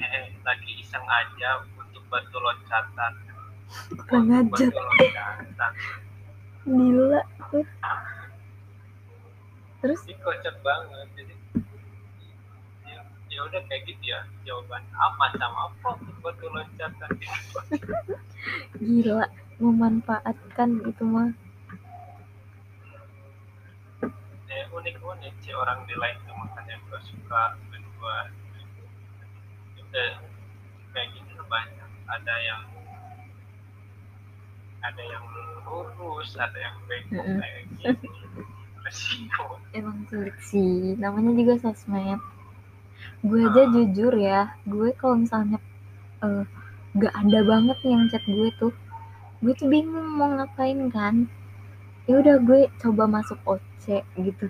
eh, lagi iseng aja untuk bantu loncatan. Kurang Untuk ajar. bantu loncatan gila terus ini kocak banget jadi ya, ya udah kayak gitu ya jawaban ah macam apa bantu loncatan gitu gila memanfaatkan itu mah ya unik-unik sih orang di lain tuh makanya gue suka dan gue udah kayak gitu banyak ada yang ada yang lurus ada yang Mm-mm. kayak gitu resiko. Emang sulit sih. Namanya juga sosmed. Gue aja Ah. jujur ya gue kalau misalnya eh, gak ada banget yang chat gue tuh gue tuh bingung mau ngapain kan. Ya udah gue coba masuk OC gitu.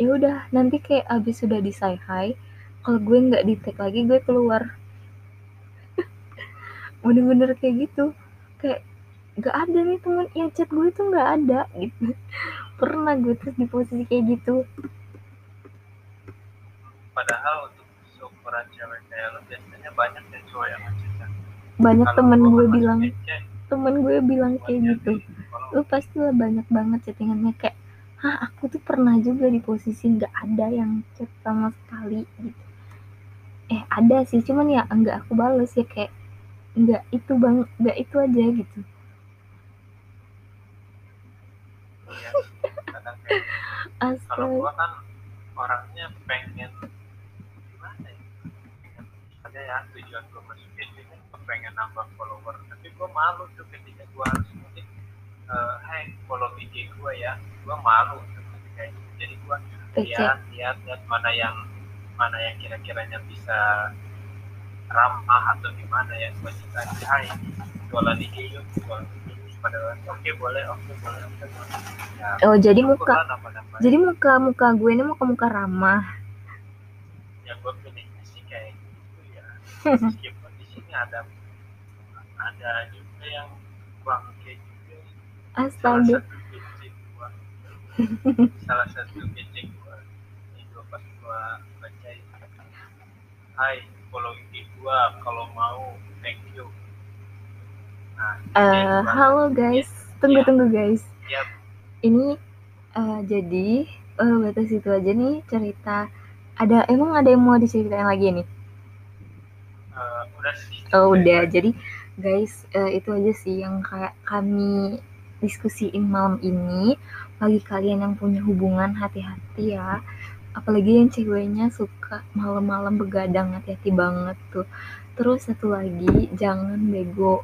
Ya udah nanti kayak abis sudah di say hi kalau gue nggak di tag lagi gue keluar. [laughs] Bener-bener kayak gitu. Kayak nggak ada nih temen. Yang chat gue tuh nggak ada. Gitu [laughs] pernah gue terus di posisi kayak gitu. Padahal untuk ukuran cewek kayak lo biasanya banyak yang cowok yang ngecek banyak Kalau temen gue bilang temen gue bilang kayak gitu. lu pasti lah banyak banget chattingannya. Kayak hah aku tuh pernah juga di posisi nggak ada yang chat sama sekali gitu. Eh ada sih cuman ya enggak aku bales ya. Kayak enggak itu bang enggak itu aja gitu Kadang kayak kalau astaga gua kan orangnya pengen gimana ya? Pengen ada ya tujuan gua masuk ini kan gua pengen nambah follower. Tapi gua malu tuh ketika gua harus ngetik eh hey follow IG gua ya. Gua malu tuh ketika itu. Jadi gua lihat lihat lihat mana yang mana yang kira-kiranya bisa ramah atau gimana ya. Gua cita hai jualan IG yuk jualan IG pada oke boleh oke boleh oke boleh. Ya oh jadi muka jadi muka muka gue ini muka muka ramah. Ya gue pilihnya sih kayak gitu ya. [laughs] Meskipun di sini ada ada juga yang bangke juga. Salah astaga. [laughs] salah satu pitching gua. Ini gua pas gua baca Hai follow IG gua. Kalau mau thank you gua- halo guys. Tunggu tunggu guys. Ini eh, jadi eh, batas itu aja nih cerita. Ada emang ada yang mau diceritain lagi nih? Eh, udah sih. Oh udah, jadi guys eh, itu aja sih yang kayak kami diskusiin malam ini. Bagi kalian yang punya hubungan hati-hati ya. Apalagi yang ceweknya suka malam-malam begadang hati-hati banget tuh. Terus satu lagi, jangan bego.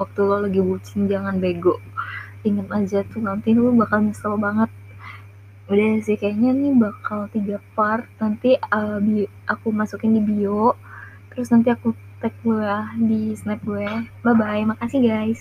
Waktu lo lagi bucin jangan bego. Ingat aja tuh nanti lu bakal nyesel banget. Udah sih kayaknya nih bakal tiga part. Nanti eh, bi- aku masukin di bio. Terus nanti aku tag gue ya di snap gue. Bye bye, makasih guys.